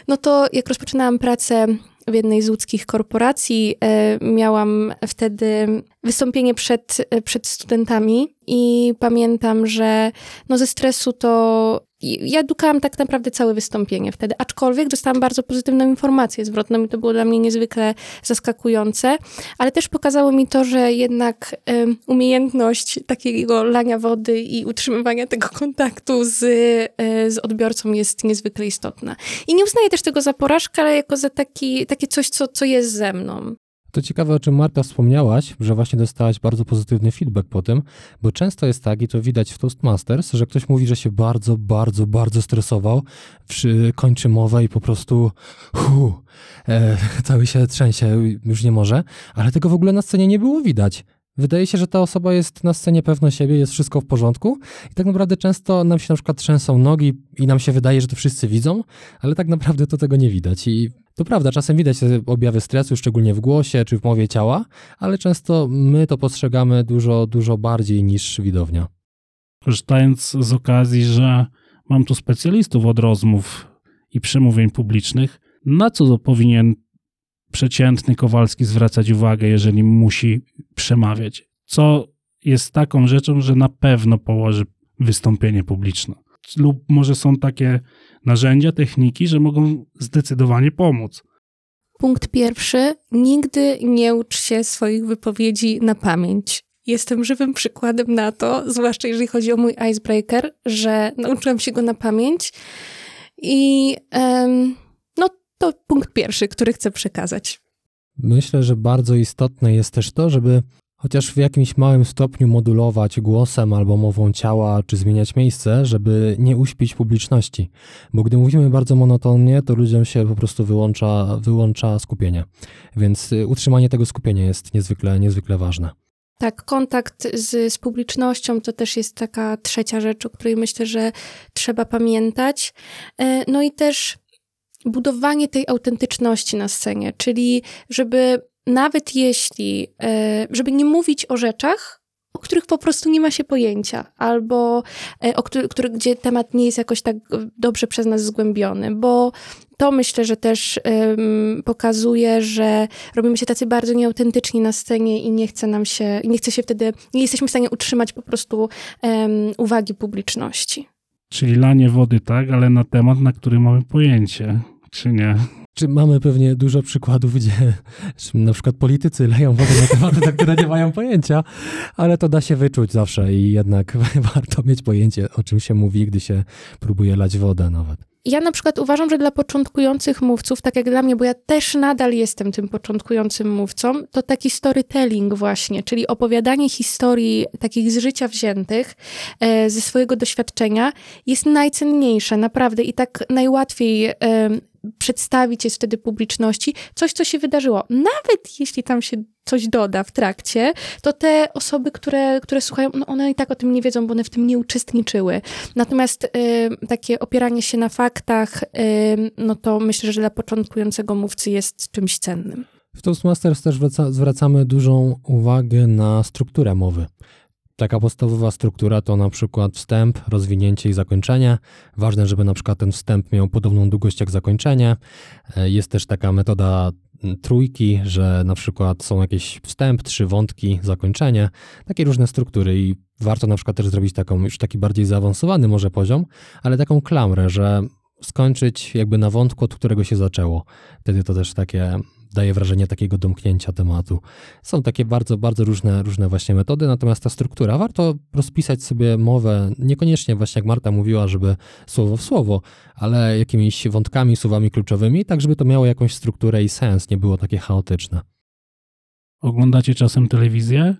no to jak rozpoczynałam pracę w jednej z łódzkich korporacji, e, miałam wtedy wystąpienie przed, e, przed studentami i pamiętam, że no ze stresu to ja dukałam tak naprawdę całe wystąpienie wtedy, aczkolwiek dostałam bardzo pozytywną informację zwrotną i to było dla mnie niezwykle zaskakujące, ale też pokazało mi to, że jednak em, umiejętność takiego lania wody i utrzymywania tego kontaktu z, e, z odbiorcą jest niezwykle istotna. I nie uznaję też tego za porażkę, ale jako za taki, takie coś, co, co jest ze mną. To ciekawe, o czym Marta wspomniałaś, że właśnie dostałaś bardzo pozytywny feedback po tym, bo często jest tak, i to widać w Toastmasters, że ktoś mówi, że się bardzo, bardzo, bardzo stresował, przy, kończy mowę i po prostu hu, e, cały się trzęsie, już nie może, ale tego w ogóle na scenie nie było widać. Wydaje się, że ta osoba jest na scenie pewna siebie, jest wszystko w porządku i tak naprawdę często nam się na przykład trzęsą nogi i nam się wydaje, że to wszyscy widzą, ale tak naprawdę to tego nie widać i to prawda, czasem widać te objawy stresu, szczególnie w głosie czy w mowie ciała, ale często my to postrzegamy dużo, dużo bardziej niż widownia. Korzystając z okazji, że mam tu specjalistów od rozmów i przemówień publicznych, na co powinien przeciętny Kowalski zwracać uwagę, jeżeli musi przemawiać? Co jest taką rzeczą, że na pewno położy wystąpienie publiczne? Lub może są takie narzędzia, techniki, że mogą zdecydowanie pomóc. Punkt pierwszy. Nigdy nie ucz się swoich wypowiedzi na pamięć. Jestem żywym przykładem na to, zwłaszcza jeżeli chodzi o mój icebreaker, że nauczyłam się go na pamięć i to punkt pierwszy, który chcę przekazać. Myślę, że bardzo istotne jest też to, żeby chociaż w jakimś małym stopniu modulować głosem albo mową ciała, czy zmieniać miejsce, żeby nie uśpić publiczności. Bo gdy mówimy bardzo monotonnie, to ludziom się po prostu wyłącza, wyłącza skupienie. Więc y, utrzymanie tego skupienia jest niezwykle, niezwykle ważne. Tak, kontakt z, z publicznością to też jest taka trzecia rzecz, o której myślę, że trzeba pamiętać. E, no i też budowanie tej autentyczności na scenie, czyli żeby nawet jeśli, e, żeby nie mówić o rzeczach, o których po prostu nie ma się pojęcia, albo e, o który, który, gdzie temat nie jest jakoś tak dobrze przez nas zgłębiony, bo to myślę, że też um, pokazuje, że robimy się tacy bardzo nieautentyczni na scenie i nie chce nam się, nie chce się wtedy, nie jesteśmy w stanie utrzymać po prostu um, uwagi publiczności. Czyli lanie wody, tak, ale na temat, na który mamy pojęcie, czy nie? Czy mamy pewnie dużo przykładów, gdzie na przykład politycy leją wodę na tematy, na które nie mają pojęcia, ale to da się wyczuć zawsze i jednak warto mieć pojęcie, o czym się mówi, gdy się próbuje lać wodę nawet. Ja na przykład uważam, że dla początkujących mówców, tak jak dla mnie, bo ja też nadal jestem tym początkującym mówcą, to taki storytelling właśnie, czyli opowiadanie historii takich z życia wziętych, e, ze swojego doświadczenia jest najcenniejsze, naprawdę i tak najłatwiej e, przedstawić jest wtedy publiczności coś, co się wydarzyło. Nawet jeśli tam się coś doda w trakcie, to te osoby, które, które słuchają, no one i tak o tym nie wiedzą, bo one w tym nie uczestniczyły. Natomiast y, takie opieranie się na faktach, y, no to myślę, że dla początkującego mówcy jest czymś cennym. W Toastmasters też zwracamy dużą uwagę na strukturę mowy. Taka podstawowa struktura to na przykład wstęp, rozwinięcie i zakończenie. Ważne, żeby na przykład ten wstęp miał podobną długość jak zakończenie. E, jest też taka metoda trójki, że na przykład są jakieś wstęp, trzy wątki, zakończenie, takie różne struktury i warto na przykład też zrobić taką już taki bardziej zaawansowany może poziom, ale taką klamrę, że skończyć jakby na wątku, od którego się zaczęło. Wtedy to też takie daje wrażenie takiego domknięcia tematu. Są takie bardzo, bardzo różne, różne właśnie metody, natomiast ta struktura, warto rozpisać sobie mowę, niekoniecznie właśnie jak Marta mówiła, żeby słowo w słowo, ale jakimiś wątkami, słowami kluczowymi, tak żeby to miało jakąś strukturę i sens, nie było takie chaotyczne. Oglądacie czasem telewizję?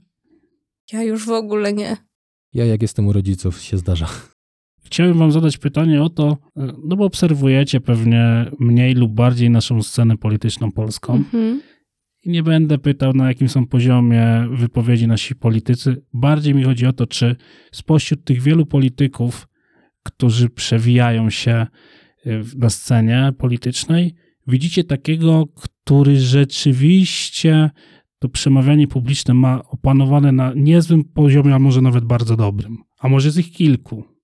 Ja już w ogóle nie. Ja jak jestem u rodziców się zdarza. Chciałem wam zadać pytanie o to, no bo obserwujecie pewnie mniej lub bardziej naszą scenę polityczną polską. Mhm. I nie będę pytał, na jakim są poziomie wypowiedzi nasi politycy. Bardziej mi chodzi o to, czy spośród tych wielu polityków, którzy przewijają się y, na scenie politycznej, widzicie takiego, który rzeczywiście to przemawianie publiczne ma opanowane na niezłym poziomie, a może nawet bardzo dobrym. A może z ich kilku.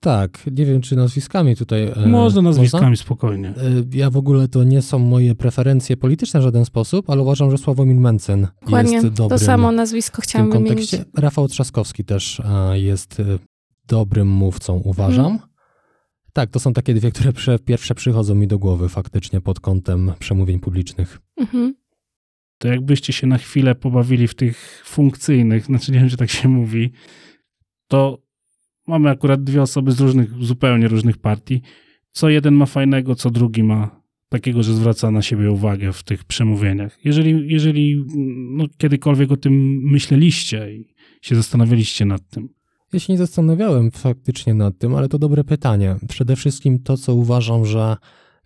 Tak, nie wiem, czy nazwiskami tutaj. E, można nazwiskami można? spokojnie. E, ja w ogóle to nie są moje preferencje polityczne w żaden sposób, ale uważam, że Sławomir Mencen Dokładnie, jest dobrym. To samo nazwisko chciałam wymienić. Rafał Trzaskowski też jest e, dobrym mówcą, uważam. Hmm. Tak, to są takie dwie, które pierwsze przychodzą mi do głowy faktycznie pod kątem przemówień publicznych. Mhm. To jakbyście się na chwilę pobawili w tych funkcyjnych, znaczy nie wiem, czy tak się mówi, to Mamy akurat dwie osoby z różnych, zupełnie różnych partii. Co jeden ma fajnego, co drugi ma takiego, że zwraca na siebie uwagę w tych przemówieniach. Jeżeli, jeżeli no, kiedykolwiek o tym myśleliście i się zastanawialiście nad tym. Ja się nie zastanawiałem faktycznie nad tym, ale to dobre pytanie. Przede wszystkim to, co uważam, że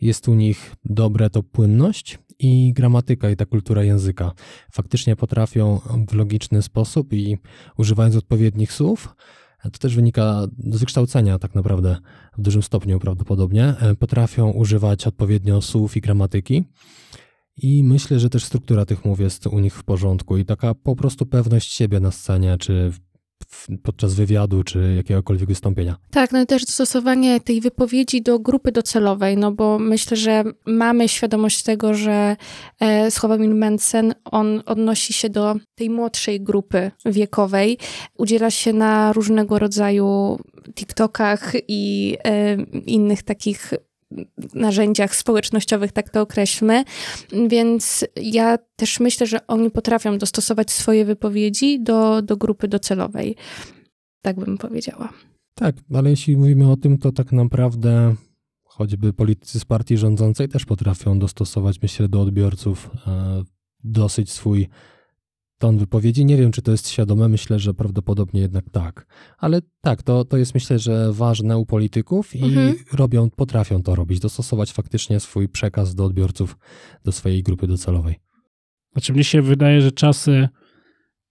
jest u nich dobre, to płynność i gramatyka i ta kultura języka. Faktycznie potrafią w logiczny sposób i używając odpowiednich słów, to też wynika z wykształcenia tak naprawdę w dużym stopniu prawdopodobnie. E, potrafią używać odpowiednio słów i gramatyki. I myślę, że też struktura tych mów jest u nich w porządku i taka po prostu pewność siebie na scenie, czy podczas wywiadu czy jakiegokolwiek wystąpienia. Tak, no i też dostosowanie tej wypowiedzi do grupy docelowej, no bo myślę, że mamy świadomość tego, że e, Sławomir Mensen, on odnosi się do tej młodszej grupy wiekowej, udziela się na różnego rodzaju TikTokach i e, innych takich narzędziach społecznościowych, tak to określmy. Więc ja też myślę, że oni potrafią dostosować swoje wypowiedzi do, do grupy docelowej. Tak bym powiedziała. Tak, ale jeśli mówimy o tym, to tak naprawdę choćby politycy z partii rządzącej też potrafią dostosować, myślę, do odbiorców e, dosyć swój ton wypowiedzi. Nie wiem, czy to jest świadome, myślę, że prawdopodobnie jednak tak. Ale tak, to, to jest myślę, że ważne u polityków i mhm. robią, potrafią to robić, dostosować faktycznie swój przekaz do odbiorców, do swojej grupy docelowej. Znaczy mnie się wydaje, że czasy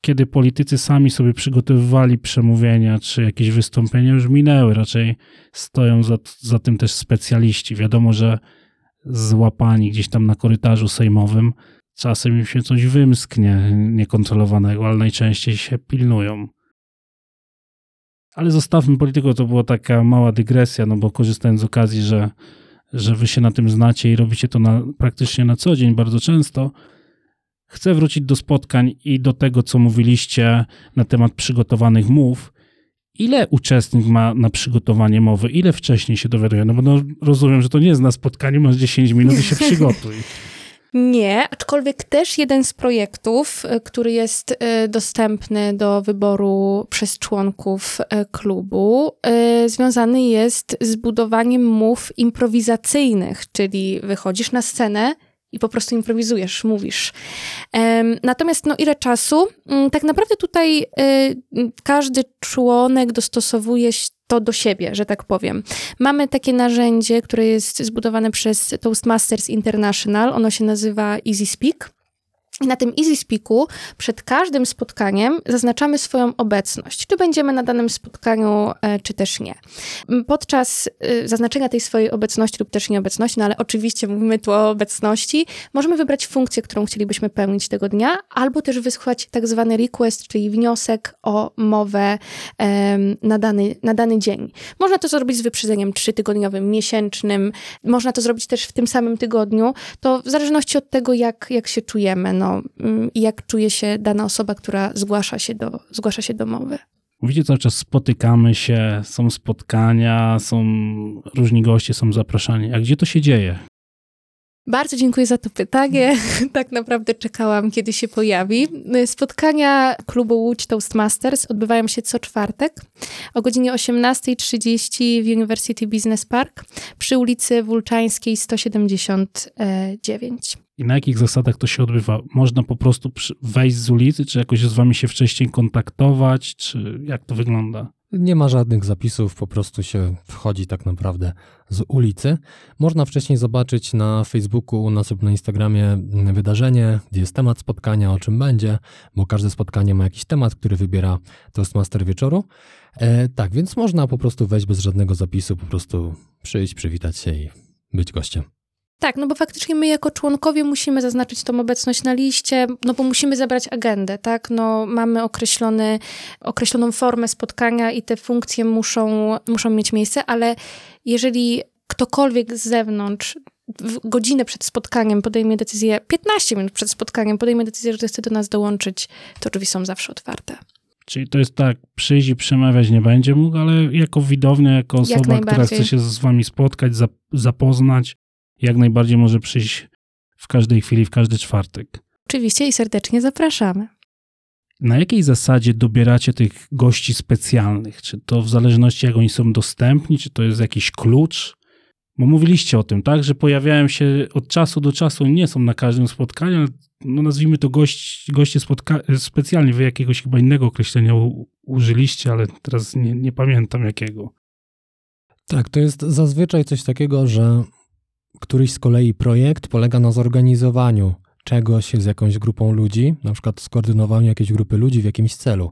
kiedy politycy sami sobie przygotowywali przemówienia czy jakieś wystąpienia, już minęły. Raczej stoją za, za tym też specjaliści. Wiadomo, że złapani gdzieś tam na korytarzu sejmowym, czasem im się coś wymsknie niekontrolowanego, ale najczęściej się pilnują. Ale zostawmy politykę, to była taka mała dygresja, no bo korzystając z okazji, że, że wy się na tym znacie i robicie to na, praktycznie na co dzień, bardzo często, chcę wrócić do spotkań i do tego, co mówiliście na temat przygotowanych mów. Ile uczestnik ma na przygotowanie mowy? Ile wcześniej się dowiaduje? No bo no, rozumiem, że to nie jest na spotkaniu, masz 10 minut i się przygotuj. Nie, aczkolwiek też jeden z projektów, y, który jest y, dostępny do wyboru przez członków y, klubu, związany jest z budowaniem mów improwizacyjnych, czyli wychodzisz na scenę i po prostu improwizujesz, mówisz. Natomiast no ile czasu? Mm, tak naprawdę tutaj każdy członek dostosowuje to do siebie, że tak powiem. Mamy takie narzędzie, które jest zbudowane przez Toastmasters International. Ono się nazywa Easy Speak. I na tym Easy Speaku przed każdym spotkaniem zaznaczamy swoją obecność, czy będziemy na danym spotkaniu, e, czy też nie. Podczas e, zaznaczenia tej swojej obecności lub też nieobecności, no ale oczywiście mówimy tu o obecności, możemy wybrać funkcję, którą chcielibyśmy pełnić tego dnia, albo też wysłać tak zwany request, czyli wniosek o mowę na dany, na dany dzień. Można to zrobić z wyprzedzeniem trzytygodniowym, miesięcznym, można to zrobić też w tym samym tygodniu, to w zależności od tego, jak, jak się czujemy, no Mm, i jak czuje się dana osoba, która zgłasza się do, zgłasza się do mowy. Mówicie cały czas, spotykamy się, są spotkania, są różni goście, są zapraszani. A gdzie to się dzieje? Bardzo dziękuję za to pytanie. tak naprawdę czekałam, kiedy się pojawi. Spotkania klubu Łódź Toastmasters odbywają się co czwartek o godzinie 18.30 w University Business Park przy ulicy Wulczańskiej 179. I na jakich zasadach to się odbywa? Można po prostu wejść z ulicy, czy jakoś z wami się wcześniej kontaktować, czy jak to wygląda? Nie ma żadnych zapisów, po prostu się wchodzi tak naprawdę z ulicy. Można wcześniej zobaczyć na Facebooku, u nas lub na Instagramie wydarzenie, gdzie jest temat spotkania, o czym będzie, bo każde spotkanie ma jakiś temat, który wybiera Toastmaster wieczoru. E, tak, więc można po prostu wejść bez żadnego zapisu, po prostu przyjść, przywitać się i być gościem. Tak, no bo faktycznie my jako członkowie musimy zaznaczyć tą obecność na liście, no bo musimy zabrać agendę, tak? No mamy określony, określoną formę spotkania i te funkcje muszą, muszą mieć miejsce, ale jeżeli ktokolwiek z zewnątrz godzinę przed spotkaniem podejmie decyzję, 15 minut przed spotkaniem podejmie decyzję, że chce do nas dołączyć, to drzwi są zawsze otwarte. Czyli to jest tak, przyjść i przemawiać nie będzie mógł, ale jako widownia, jako osoba, która chce się z wami spotkać, zapoznać, jak najbardziej może przyjść w każdej chwili, w każdy czwartek. Oczywiście i serdecznie zapraszamy. Na jakiej zasadzie dobieracie tych gości specjalnych? Czy to w zależności jak oni są dostępni, czy to jest jakiś klucz? Bo mówiliście o tym, tak, że pojawiają się od czasu do czasu, nie są na każdym spotkaniu, ale no nazwijmy to gość, goście spotka- specjalnie. Wy jakiegoś chyba innego określenia u- użyliście, ale teraz nie, nie pamiętam jakiego. Tak, to jest zazwyczaj coś takiego, że Któryś z kolei projekt polega na zorganizowaniu czegoś z jakąś grupą ludzi, na przykład skoordynowaniu jakiejś grupy ludzi w jakimś celu.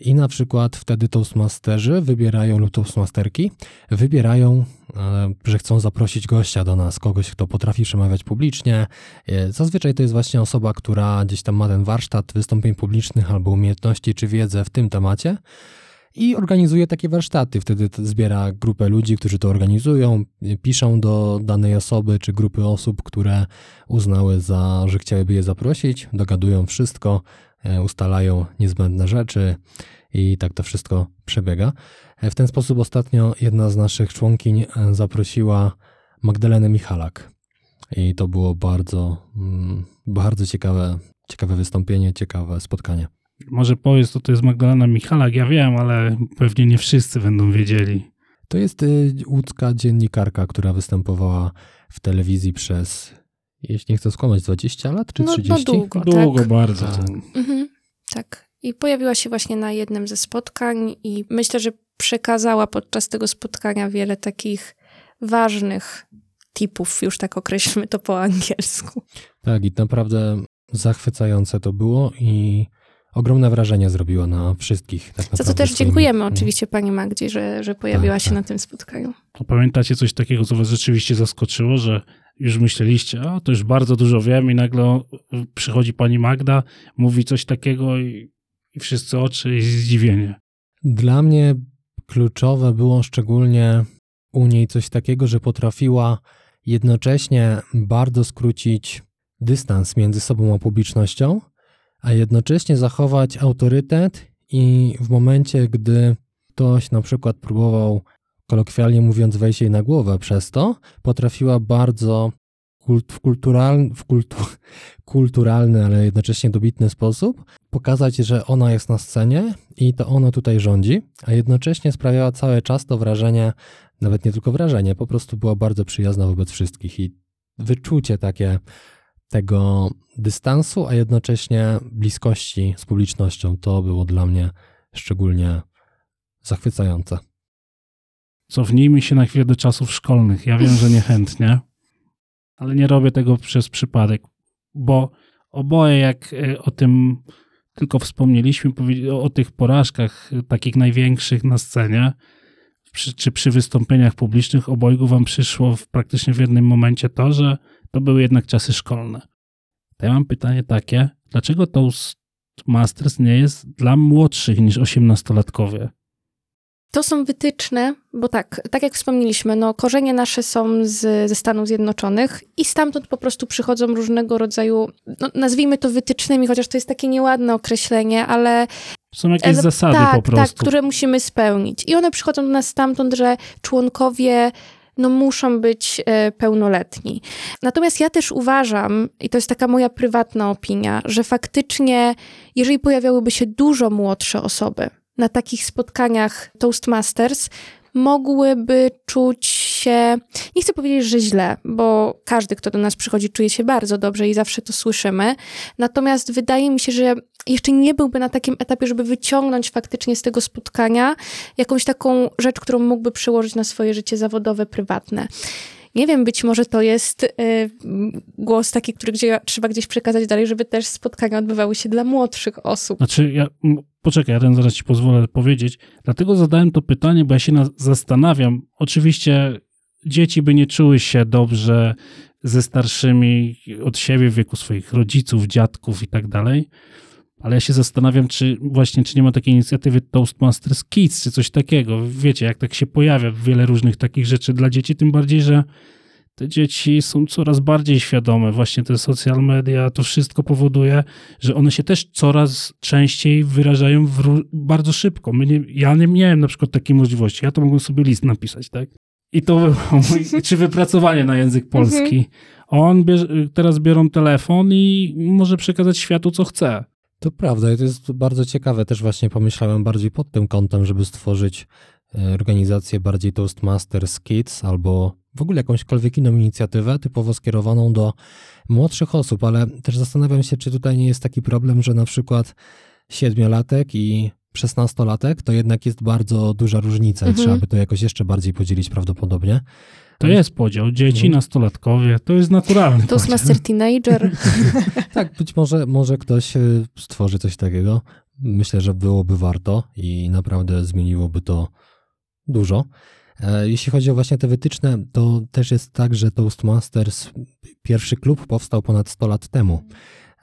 I na przykład wtedy Toastmasterzy wybierają, lub Toastmasterki, wybierają, e, że chcą zaprosić gościa do nas, kogoś, kto potrafi przemawiać publicznie. E, zazwyczaj to jest właśnie osoba, która gdzieś tam ma ten warsztat wystąpień publicznych albo umiejętności czy wiedzę w tym temacie i organizuje takie warsztaty. Wtedy zbiera grupę ludzi, którzy to organizują, piszą do danej osoby czy grupy osób, które uznały za, że chciałyby je zaprosić, dogadują wszystko, e, ustalają niezbędne rzeczy i tak to wszystko przebiega. E, w ten sposób ostatnio jedna z naszych członkiń e, zaprosiła Magdalenę Michalak. I to było bardzo, mm, bardzo ciekawe, ciekawe wystąpienie, ciekawe spotkanie. Może powiedz, to to jest Magdalena Michalak, ja wiem, ale pewnie nie wszyscy będą wiedzieli. To jest y, łódzka dziennikarka, która występowała w telewizji przez, jeśli nie chcę skłamać, 20 lat czy 30? No, no długo, Długo tak. bardzo. Tak. Mhm, tak. I pojawiła się właśnie na jednym ze spotkań i myślę, że przekazała podczas tego spotkania wiele takich ważnych tipów, już tak określmy to po angielsku. Tak, i naprawdę zachwycające to było i ogromne wrażenie zrobiło na wszystkich. Tak Za co też swoim... dziękujemy mm. oczywiście pani Magdzie, że, że pojawiła tak, się tak. na tym spotkaniu. A pamiętacie coś takiego, co was rzeczywiście zaskoczyło, że już myśleliście, a to już bardzo dużo wiem i nagle przychodzi pani Magda, mówi coś takiego i, i wszyscy oczy i zdziwienie. Dla mnie kluczowe było szczególnie u niej coś takiego, że potrafiła jednocześnie bardzo skrócić dystans między sobą a publicznością, a jednocześnie zachować autorytet i w momencie, gdy ktoś na przykład próbował, kolokwialnie mówiąc, wejść jej na głowę przez to, potrafiła bardzo kult, w, kulturalny, w kultu, kulturalny, ale jednocześnie dobitny sposób pokazać, że ona jest na scenie i to ona tutaj rządzi, a jednocześnie sprawiała cały czas to wrażenie, nawet nie tylko wrażenie, po prostu była bardzo przyjazna wobec wszystkich i wyczucie takie tego dystansu, a jednocześnie bliskości z publicznością, to było dla mnie szczególnie zachwycające. Cofnijmy się na chwilę do czasów szkolnych. Ja wiem, że niechętnie, ale nie robię tego przez przypadek, bo oboje, jak e, o tym tylko wspomnieliśmy, o tych porażkach takich największych na scenie, czy przy wystąpieniach publicznych, obojgu wam przyszło w, praktycznie w jednym momencie to, że to były jednak czasy szkolne. To ja mam pytanie takie, dlaczego Toastmasters nie jest dla młodszych niż 18-latkowie? To są wytyczne, bo tak, tak jak wspomnieliśmy, no, korzenie nasze są z, ze Stanów Zjednoczonych i stamtąd po prostu przychodzą różnego rodzaju, no, nazwijmy to wytycznymi, chociaż to jest takie nieładne określenie, ale są jakieś zasady tak, po prostu. Tak, które musimy spełnić. I one przychodzą do nas stamtąd, że członkowie no muszą być e, pełnoletni. Natomiast ja też uważam, i to jest taka moja prywatna opinia, że faktycznie, jeżeli pojawiałyby się dużo młodsze osoby na takich spotkaniach Toastmasters, mogłyby czuć się, nie chcę powiedzieć, że źle, bo każdy, kto do nas przychodzi, czuje się bardzo dobrze i zawsze to słyszymy. Natomiast wydaje mi się, że jeszcze nie byłby na takim etapie, żeby wyciągnąć faktycznie z tego spotkania jakąś taką rzecz, którą mógłby przełożyć na swoje życie zawodowe, prywatne. Nie wiem, być może to jest y, głos taki, który gdzie, trzeba gdzieś przekazać dalej, żeby też spotkania odbywały się dla młodszych osób. Znaczy, ja, poczekaj, ja ten zaraz ci pozwolę powiedzieć. Dlatego zadałem to pytanie, bo ja się na, zastanawiam. Oczywiście dzieci by nie czuły się dobrze ze starszymi od siebie w wieku swoich rodziców, dziadków i tak dalej. Ale ja się zastanawiam, czy właśnie, czy nie ma takiej inicjatywy Toastmasters Kids, czy coś takiego. Wiecie, jak tak się pojawia wiele różnych takich rzeczy dla dzieci, tym bardziej, że te dzieci są coraz bardziej świadome. Właśnie te social media, to wszystko powoduje, że one się też coraz częściej wyrażają bardzo szybko. Nie, ja nie miałem na przykład takiej możliwości. Ja to mogłem sobie list napisać, tak? I to było mój, czy wypracowanie na język polski. Mhm. On bierze, teraz biorą telefon i może przekazać światu, co chce. To prawda i to jest bardzo ciekawe. Też właśnie pomyślałem bardziej pod tym kątem, żeby stworzyć organizację bardziej Toastmasters Kids albo w ogóle jakąśkolwiek inną inicjatywę typowo skierowaną do młodszych osób, ale też zastanawiam się, czy tutaj nie jest taki problem, że na przykład siedmiolatek i szesnastolatek to jednak jest bardzo duża różnica mhm. i trzeba by to jakoś jeszcze bardziej podzielić prawdopodobnie. To jest podział. Dzieci, mhm. nastolatkowie, to jest naturalny To jest master teenager. tak, być może, może ktoś e, stworzy coś takiego. Myślę, że byłoby warto i naprawdę zmieniłoby to dużo. E, jeśli chodzi o właśnie te wytyczne, to też jest tak, że Toastmasters, pierwszy klub powstał ponad 100 lat temu.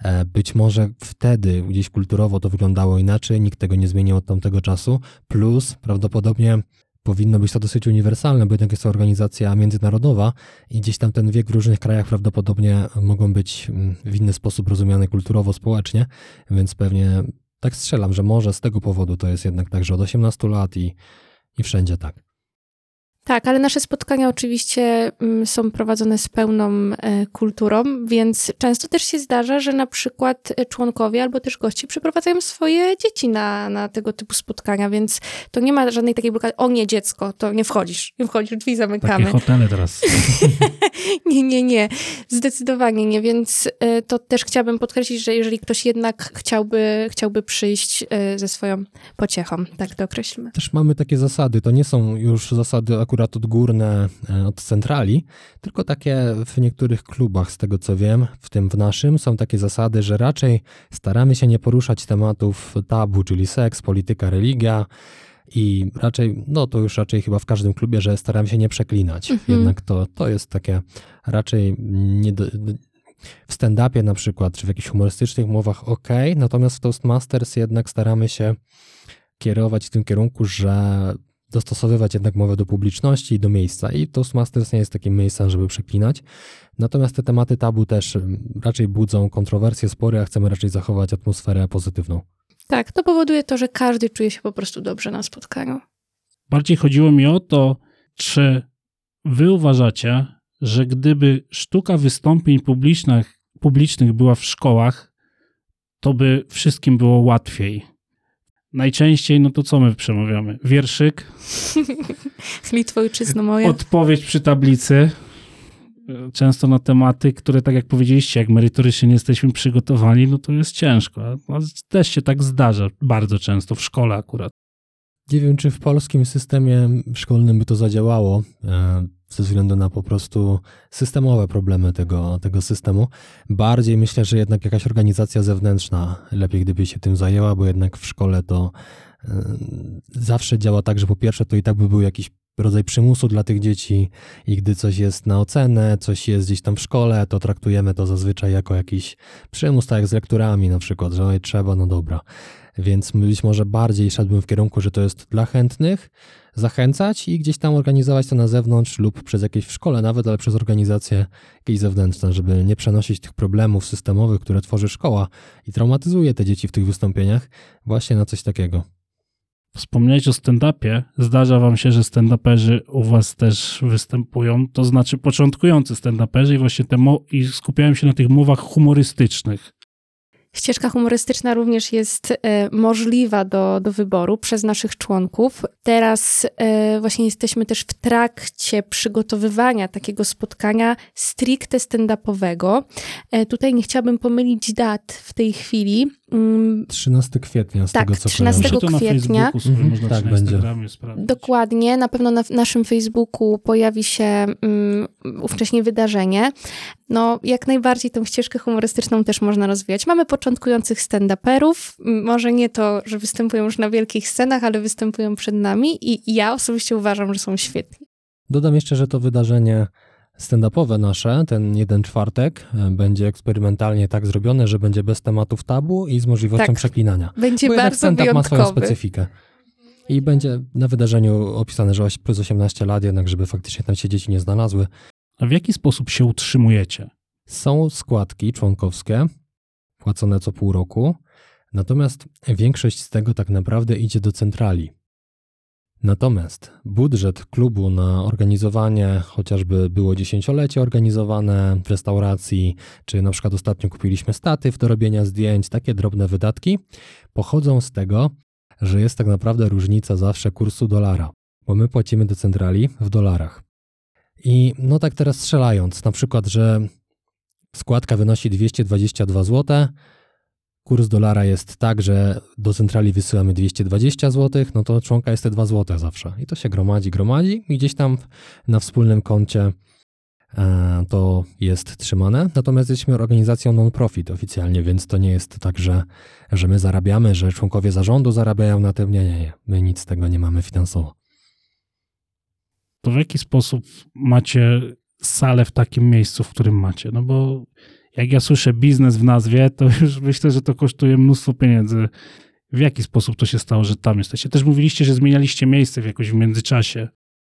E, być może wtedy gdzieś kulturowo to wyglądało inaczej, nikt tego nie zmienił od tamtego czasu, plus prawdopodobnie powinno być to dosyć uniwersalne, bo jednak jest to organizacja międzynarodowa i gdzieś tam ten wiek w różnych krajach prawdopodobnie mogą być mm, w inny sposób rozumiane kulturowo, społecznie, więc pewnie tak strzelam, że może z tego powodu to jest jednak tak, że od 18 lat i, i wszędzie tak. Tak, ale nasze spotkania oczywiście mm, są prowadzone z pełną e, kulturą, więc często też się zdarza, że na przykład e, członkowie albo też goście przyprowadzają swoje dzieci na, na tego typu spotkania, więc to nie ma żadnej takiej blokady, o nie dziecko, to nie wchodzisz, nie wchodzisz, drzwi zamykamy. Takie hotele teraz. nie, nie, nie, zdecydowanie nie, więc e, to też chciałabym podkreślić, że jeżeli ktoś jednak chciałby, chciałby przyjść ze swoją pociechą, tak to określmy. Też mamy takie zasady, to nie są już zasady akurat akurat odgórne e, od centrali, tylko takie w niektórych klubach, z tego co wiem, w tym w naszym, są takie zasady, że raczej staramy się nie poruszać tematów tabu, czyli seks, polityka, religia. I raczej, no to już raczej chyba w każdym klubie, że staramy się nie przeklinać. Mhm. Jednak to, to jest takie raczej nie w stand-upie na przykład, czy w jakichś humorystycznych mowach ok, natomiast w Toastmasters jednak staramy się kierować w tym kierunku, że dostosowywać jednak mowę do publiczności i do miejsca. I Toastmasters nie jest takim miejscem, żeby przeklinać. Natomiast te tematy tabu też raczej budzą kontrowersje, spory, a chcemy raczej zachować atmosferę pozytywną. Tak, to powoduje to, że każdy czuje się po prostu dobrze na spotkaniu. Bardziej chodziło mi o to, czy wy uważacie, że gdyby sztuka wystąpień publicznych, publicznych była w szkołach, to by wszystkim było łatwiej. Najczęściej, no to co my przemawiamy? Wierszyk. Litwo ojczyzno moja. Odpowiedź przy tablicy. Często na tematy, które tak jak powiedzieliście, jak merytorycznie nie jesteśmy przygotowani, no to jest ciężko. A też się tak zdarza bardzo często, w szkole akurat. Nie wiem, czy w polskim systemie szkolnym by to zadziałało. E, ze względu na po prostu systemowe problemy tego, tego systemu. Bardziej myślę, że jednak jakaś organizacja zewnętrzna lepiej gdyby się tym zajęła, bo jednak w szkole to y, zawsze działa tak, że po pierwsze to i tak by był jakiś rodzaj przymusu dla tych dzieci i gdy coś jest na ocenę, coś jest gdzieś tam w szkole, to traktujemy to zazwyczaj jako jakiś przymus, tak jak z lekturami na przykład, że oj, trzeba, no dobra. Więc być może bardziej szedłbym w kierunku, że to jest dla chętnych, zachęcać i gdzieś tam organizować to na zewnątrz lub przez jakieś w szkole nawet, ale przez organizacje jakieś zewnętrzne, żeby nie przenosić tych problemów systemowych, które tworzy szkoła i traumatyzuje te dzieci w tych wystąpieniach właśnie na coś takiego. Wspomniałeś o stand-upie. Zdarza wam się, że stand-uperzy u was też występują, to znaczy początkujący stand-uperzy i właśnie te i skupiałem się na tych mowach humorystycznych. Ścieżka humorystyczna również jest e, możliwa do, do wyboru przez naszych członków. Teraz e, właśnie jesteśmy też w trakcie przygotowywania takiego spotkania stricte stand-upowego. E, tutaj nie chciałabym pomylić dat w tej chwili. 13 mm, kwietnia, z tak, tego co 13 kojarzę. kwietnia. Mhm, tak, będzie. Dokładnie, na pewno na naszym Facebooku pojawi się um, ówcześnie wydarzenie. No, jak najbardziej tą ścieżkę humorystyczną też można rozwijać. Mamy początkujących stand-uperów, może nie to, że występują już na wielkich scenach, ale występują przed nami i ja osobiście uważam, że są świetni. Dodam jeszcze, że to wydarzenie stand-upowe nasze, ten jeden czwartek, e, będzie eksperymentalnie tak zrobione, że będzie bez tematów tabu i z możliwością tak. przeklinania. Będzie Bo bardzo stand-up ma swoją specyfikę. I będzie na wydarzeniu opisane, że plus 18 lat, jednak żeby faktycznie tam się dzieci nie znalazły. A w jaki sposób się utrzymujecie? Są składki członkowskie, płacone co pół roku, natomiast większość z tego tak naprawdę idzie do centrali. Natomiast budżet klubu na organizowanie, chociażby było dziesięciolecie organizowane w restauracji, czy na przykład ostatnio kupiliśmy statyw do robienia zdjęć, takie drobne wydatki, pochodzą z tego, że jest tak naprawdę różnica zawsze kursu dolara, bo my płacimy do centrali w dolarach. I no tak teraz strzelając, na przykład, że składka wynosi 222 zł, kurs dolara jest tak, że do centrali wysyłamy 220 zł, no to członka jest te 2 zł zawsze. I to się gromadzi, gromadzi i gdzieś tam na wspólnym koncie e, to jest trzymane. Natomiast jesteśmy organizacją non-profit oficjalnie, więc to nie jest tak, że, że my zarabiamy, że członkowie zarządu zarabiają na tym. Nie, nie, nie. My nic z tego nie mamy finansowo. To w jaki sposób macie salę w takim miejscu, w którym macie? No bo jak ja słyszę biznes w nazwie, to już myślę, że to kosztuje mnóstwo pieniędzy. W jaki sposób to się stało, że tam jesteście? Też mówiliście, że zmienialiście miejsce w jakoś w międzyczasie.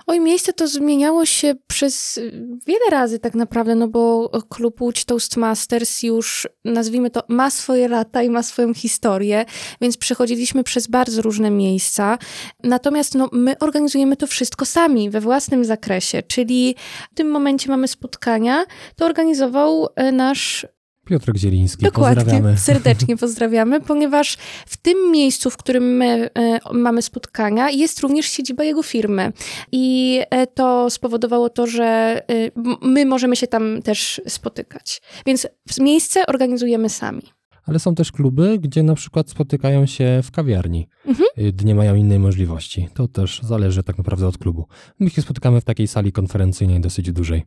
Oj, miejsce to zmieniało się przez y, wiele razy tak naprawdę, no bo klub Łódź Toastmasters już, nazwijmy to, ma swoje lata i ma swoją historię, więc przechodziliśmy przez bardzo różne miejsca. Natomiast no, my organizujemy to wszystko sami, we własnym zakresie, czyli w tym momencie mamy spotkania, to organizował e, nasz Piotr Zieliński, Dokładnie, pozdrawiamy. serdecznie pozdrawiamy, ponieważ w tym miejscu, w którym my e, mamy spotkania, jest również siedziba jego firmy. I e, to spowodowało to, że e, my możemy się tam też spotykać. Więc miejsce organizujemy sami. ale są też kluby, gdzie na przykład spotykają się w kawiarni, Mhm. y, gdy nie mają innej możliwości. To też zależy tak naprawdę od klubu. My się spotykamy w takiej sali konferencyjnej dosyć dużej.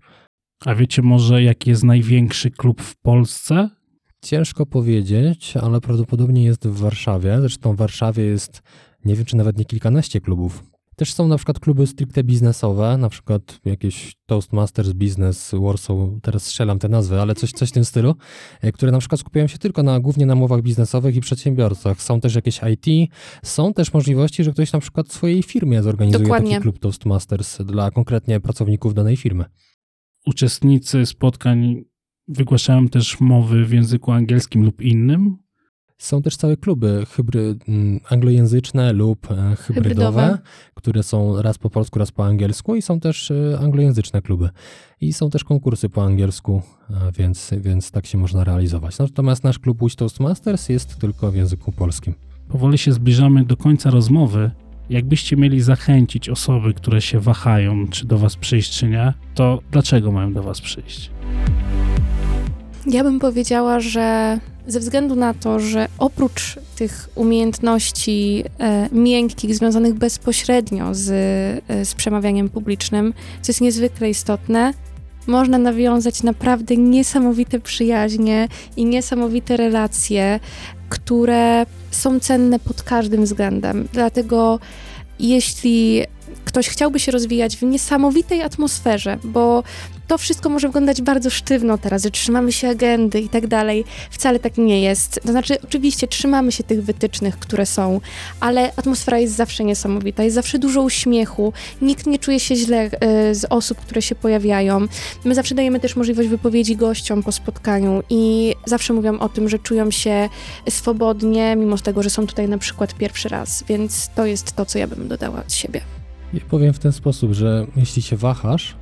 A wiecie może, jaki jest największy klub w Polsce? Ciężko powiedzieć, ale prawdopodobnie jest w Warszawie. Zresztą w Warszawie jest, nie wiem czy nawet nie kilkanaście klubów. Też są na przykład kluby stricte biznesowe, na przykład jakieś Toastmasters Business Warsaw, teraz strzelam te nazwy, ale coś, coś w tym stylu, e, które na przykład skupiają się tylko na, głównie na mowach biznesowych i przedsiębiorcach. Są też jakieś IT, są też możliwości, że ktoś na przykład w swojej firmie zorganizuje Dokładnie. taki klub Toastmasters dla konkretnie pracowników danej firmy. Uczestnicy spotkań wygłaszają też mowy w języku angielskim lub innym. Są też całe kluby hybry, mm, anglojęzyczne lub e, hybrydowe, Hybrydowe. które są raz po polsku, raz po angielsku i są też e, anglojęzyczne kluby. I są też konkursy po angielsku, e, więc, więc tak się można realizować. Natomiast nasz klub Łódź Toastmasters jest tylko w języku polskim. Powoli się zbliżamy do końca rozmowy. Jakbyście mieli zachęcić osoby, które się wahają, czy do was przyjść, czy nie, to dlaczego mają do was przyjść? Ja bym powiedziała, że ze względu na to, że oprócz tych umiejętności e, miękkich związanych bezpośrednio z, e, z przemawianiem publicznym, co jest niezwykle istotne, można nawiązać naprawdę niesamowite przyjaźnie i niesamowite relacje, które są cenne pod każdym względem. Dlatego jeśli ktoś chciałby się rozwijać w niesamowitej atmosferze, bo to wszystko może wyglądać bardzo sztywno teraz, że trzymamy się agendy i tak dalej. Wcale tak nie jest. To znaczy, oczywiście trzymamy się tych wytycznych, które są, ale atmosfera jest zawsze niesamowita, jest zawsze dużo uśmiechu, nikt nie czuje się źle e, z osób, które się pojawiają. My zawsze dajemy też możliwość wypowiedzi gościom po spotkaniu i zawsze mówią o tym, że czują się swobodnie, mimo tego, że są tutaj na przykład pierwszy raz, więc to jest to, co ja bym dodała od siebie. Ja powiem w ten sposób, że jeśli się wahasz,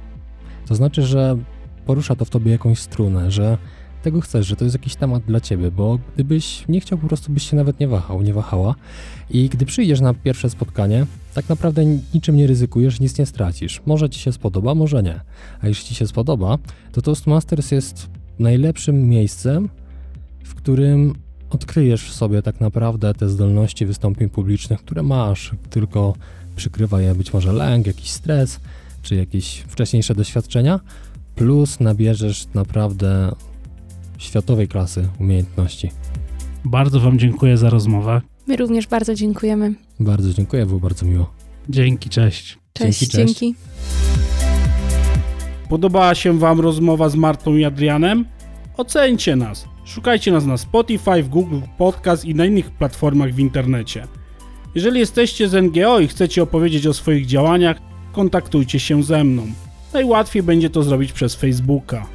to znaczy, że porusza to w tobie jakąś strunę, że tego chcesz, że to jest jakiś temat dla ciebie, bo gdybyś nie chciał, po prostu byś się nawet nie wahał, nie wahała. I gdy przyjdziesz na pierwsze spotkanie, tak naprawdę niczym nie ryzykujesz, nic nie stracisz. Może ci się spodoba, może nie. A jeśli ci się spodoba, to Toastmasters jest najlepszym miejscem, w którym odkryjesz w sobie tak naprawdę te zdolności wystąpień publicznych, które masz, tylko przykrywa je być może lęk, jakiś stres, czy jakieś wcześniejsze doświadczenia, plus nabierzesz naprawdę światowej klasy umiejętności. Bardzo Wam dziękuję za rozmowę. My również bardzo dziękujemy. Bardzo dziękuję, było bardzo miło. Dzięki, cześć. Cześć, Dzięki, cześć. dzięki. Podobała się Wam rozmowa z Martą i Adrianem? Oceńcie nas. Szukajcie nas na Spotify, w Google Podcast i na innych platformach w internecie. Jeżeli jesteście z NGO i chcecie opowiedzieć o swoich działaniach, kontaktujcie się ze mną. Najłatwiej będzie to zrobić przez Facebooka.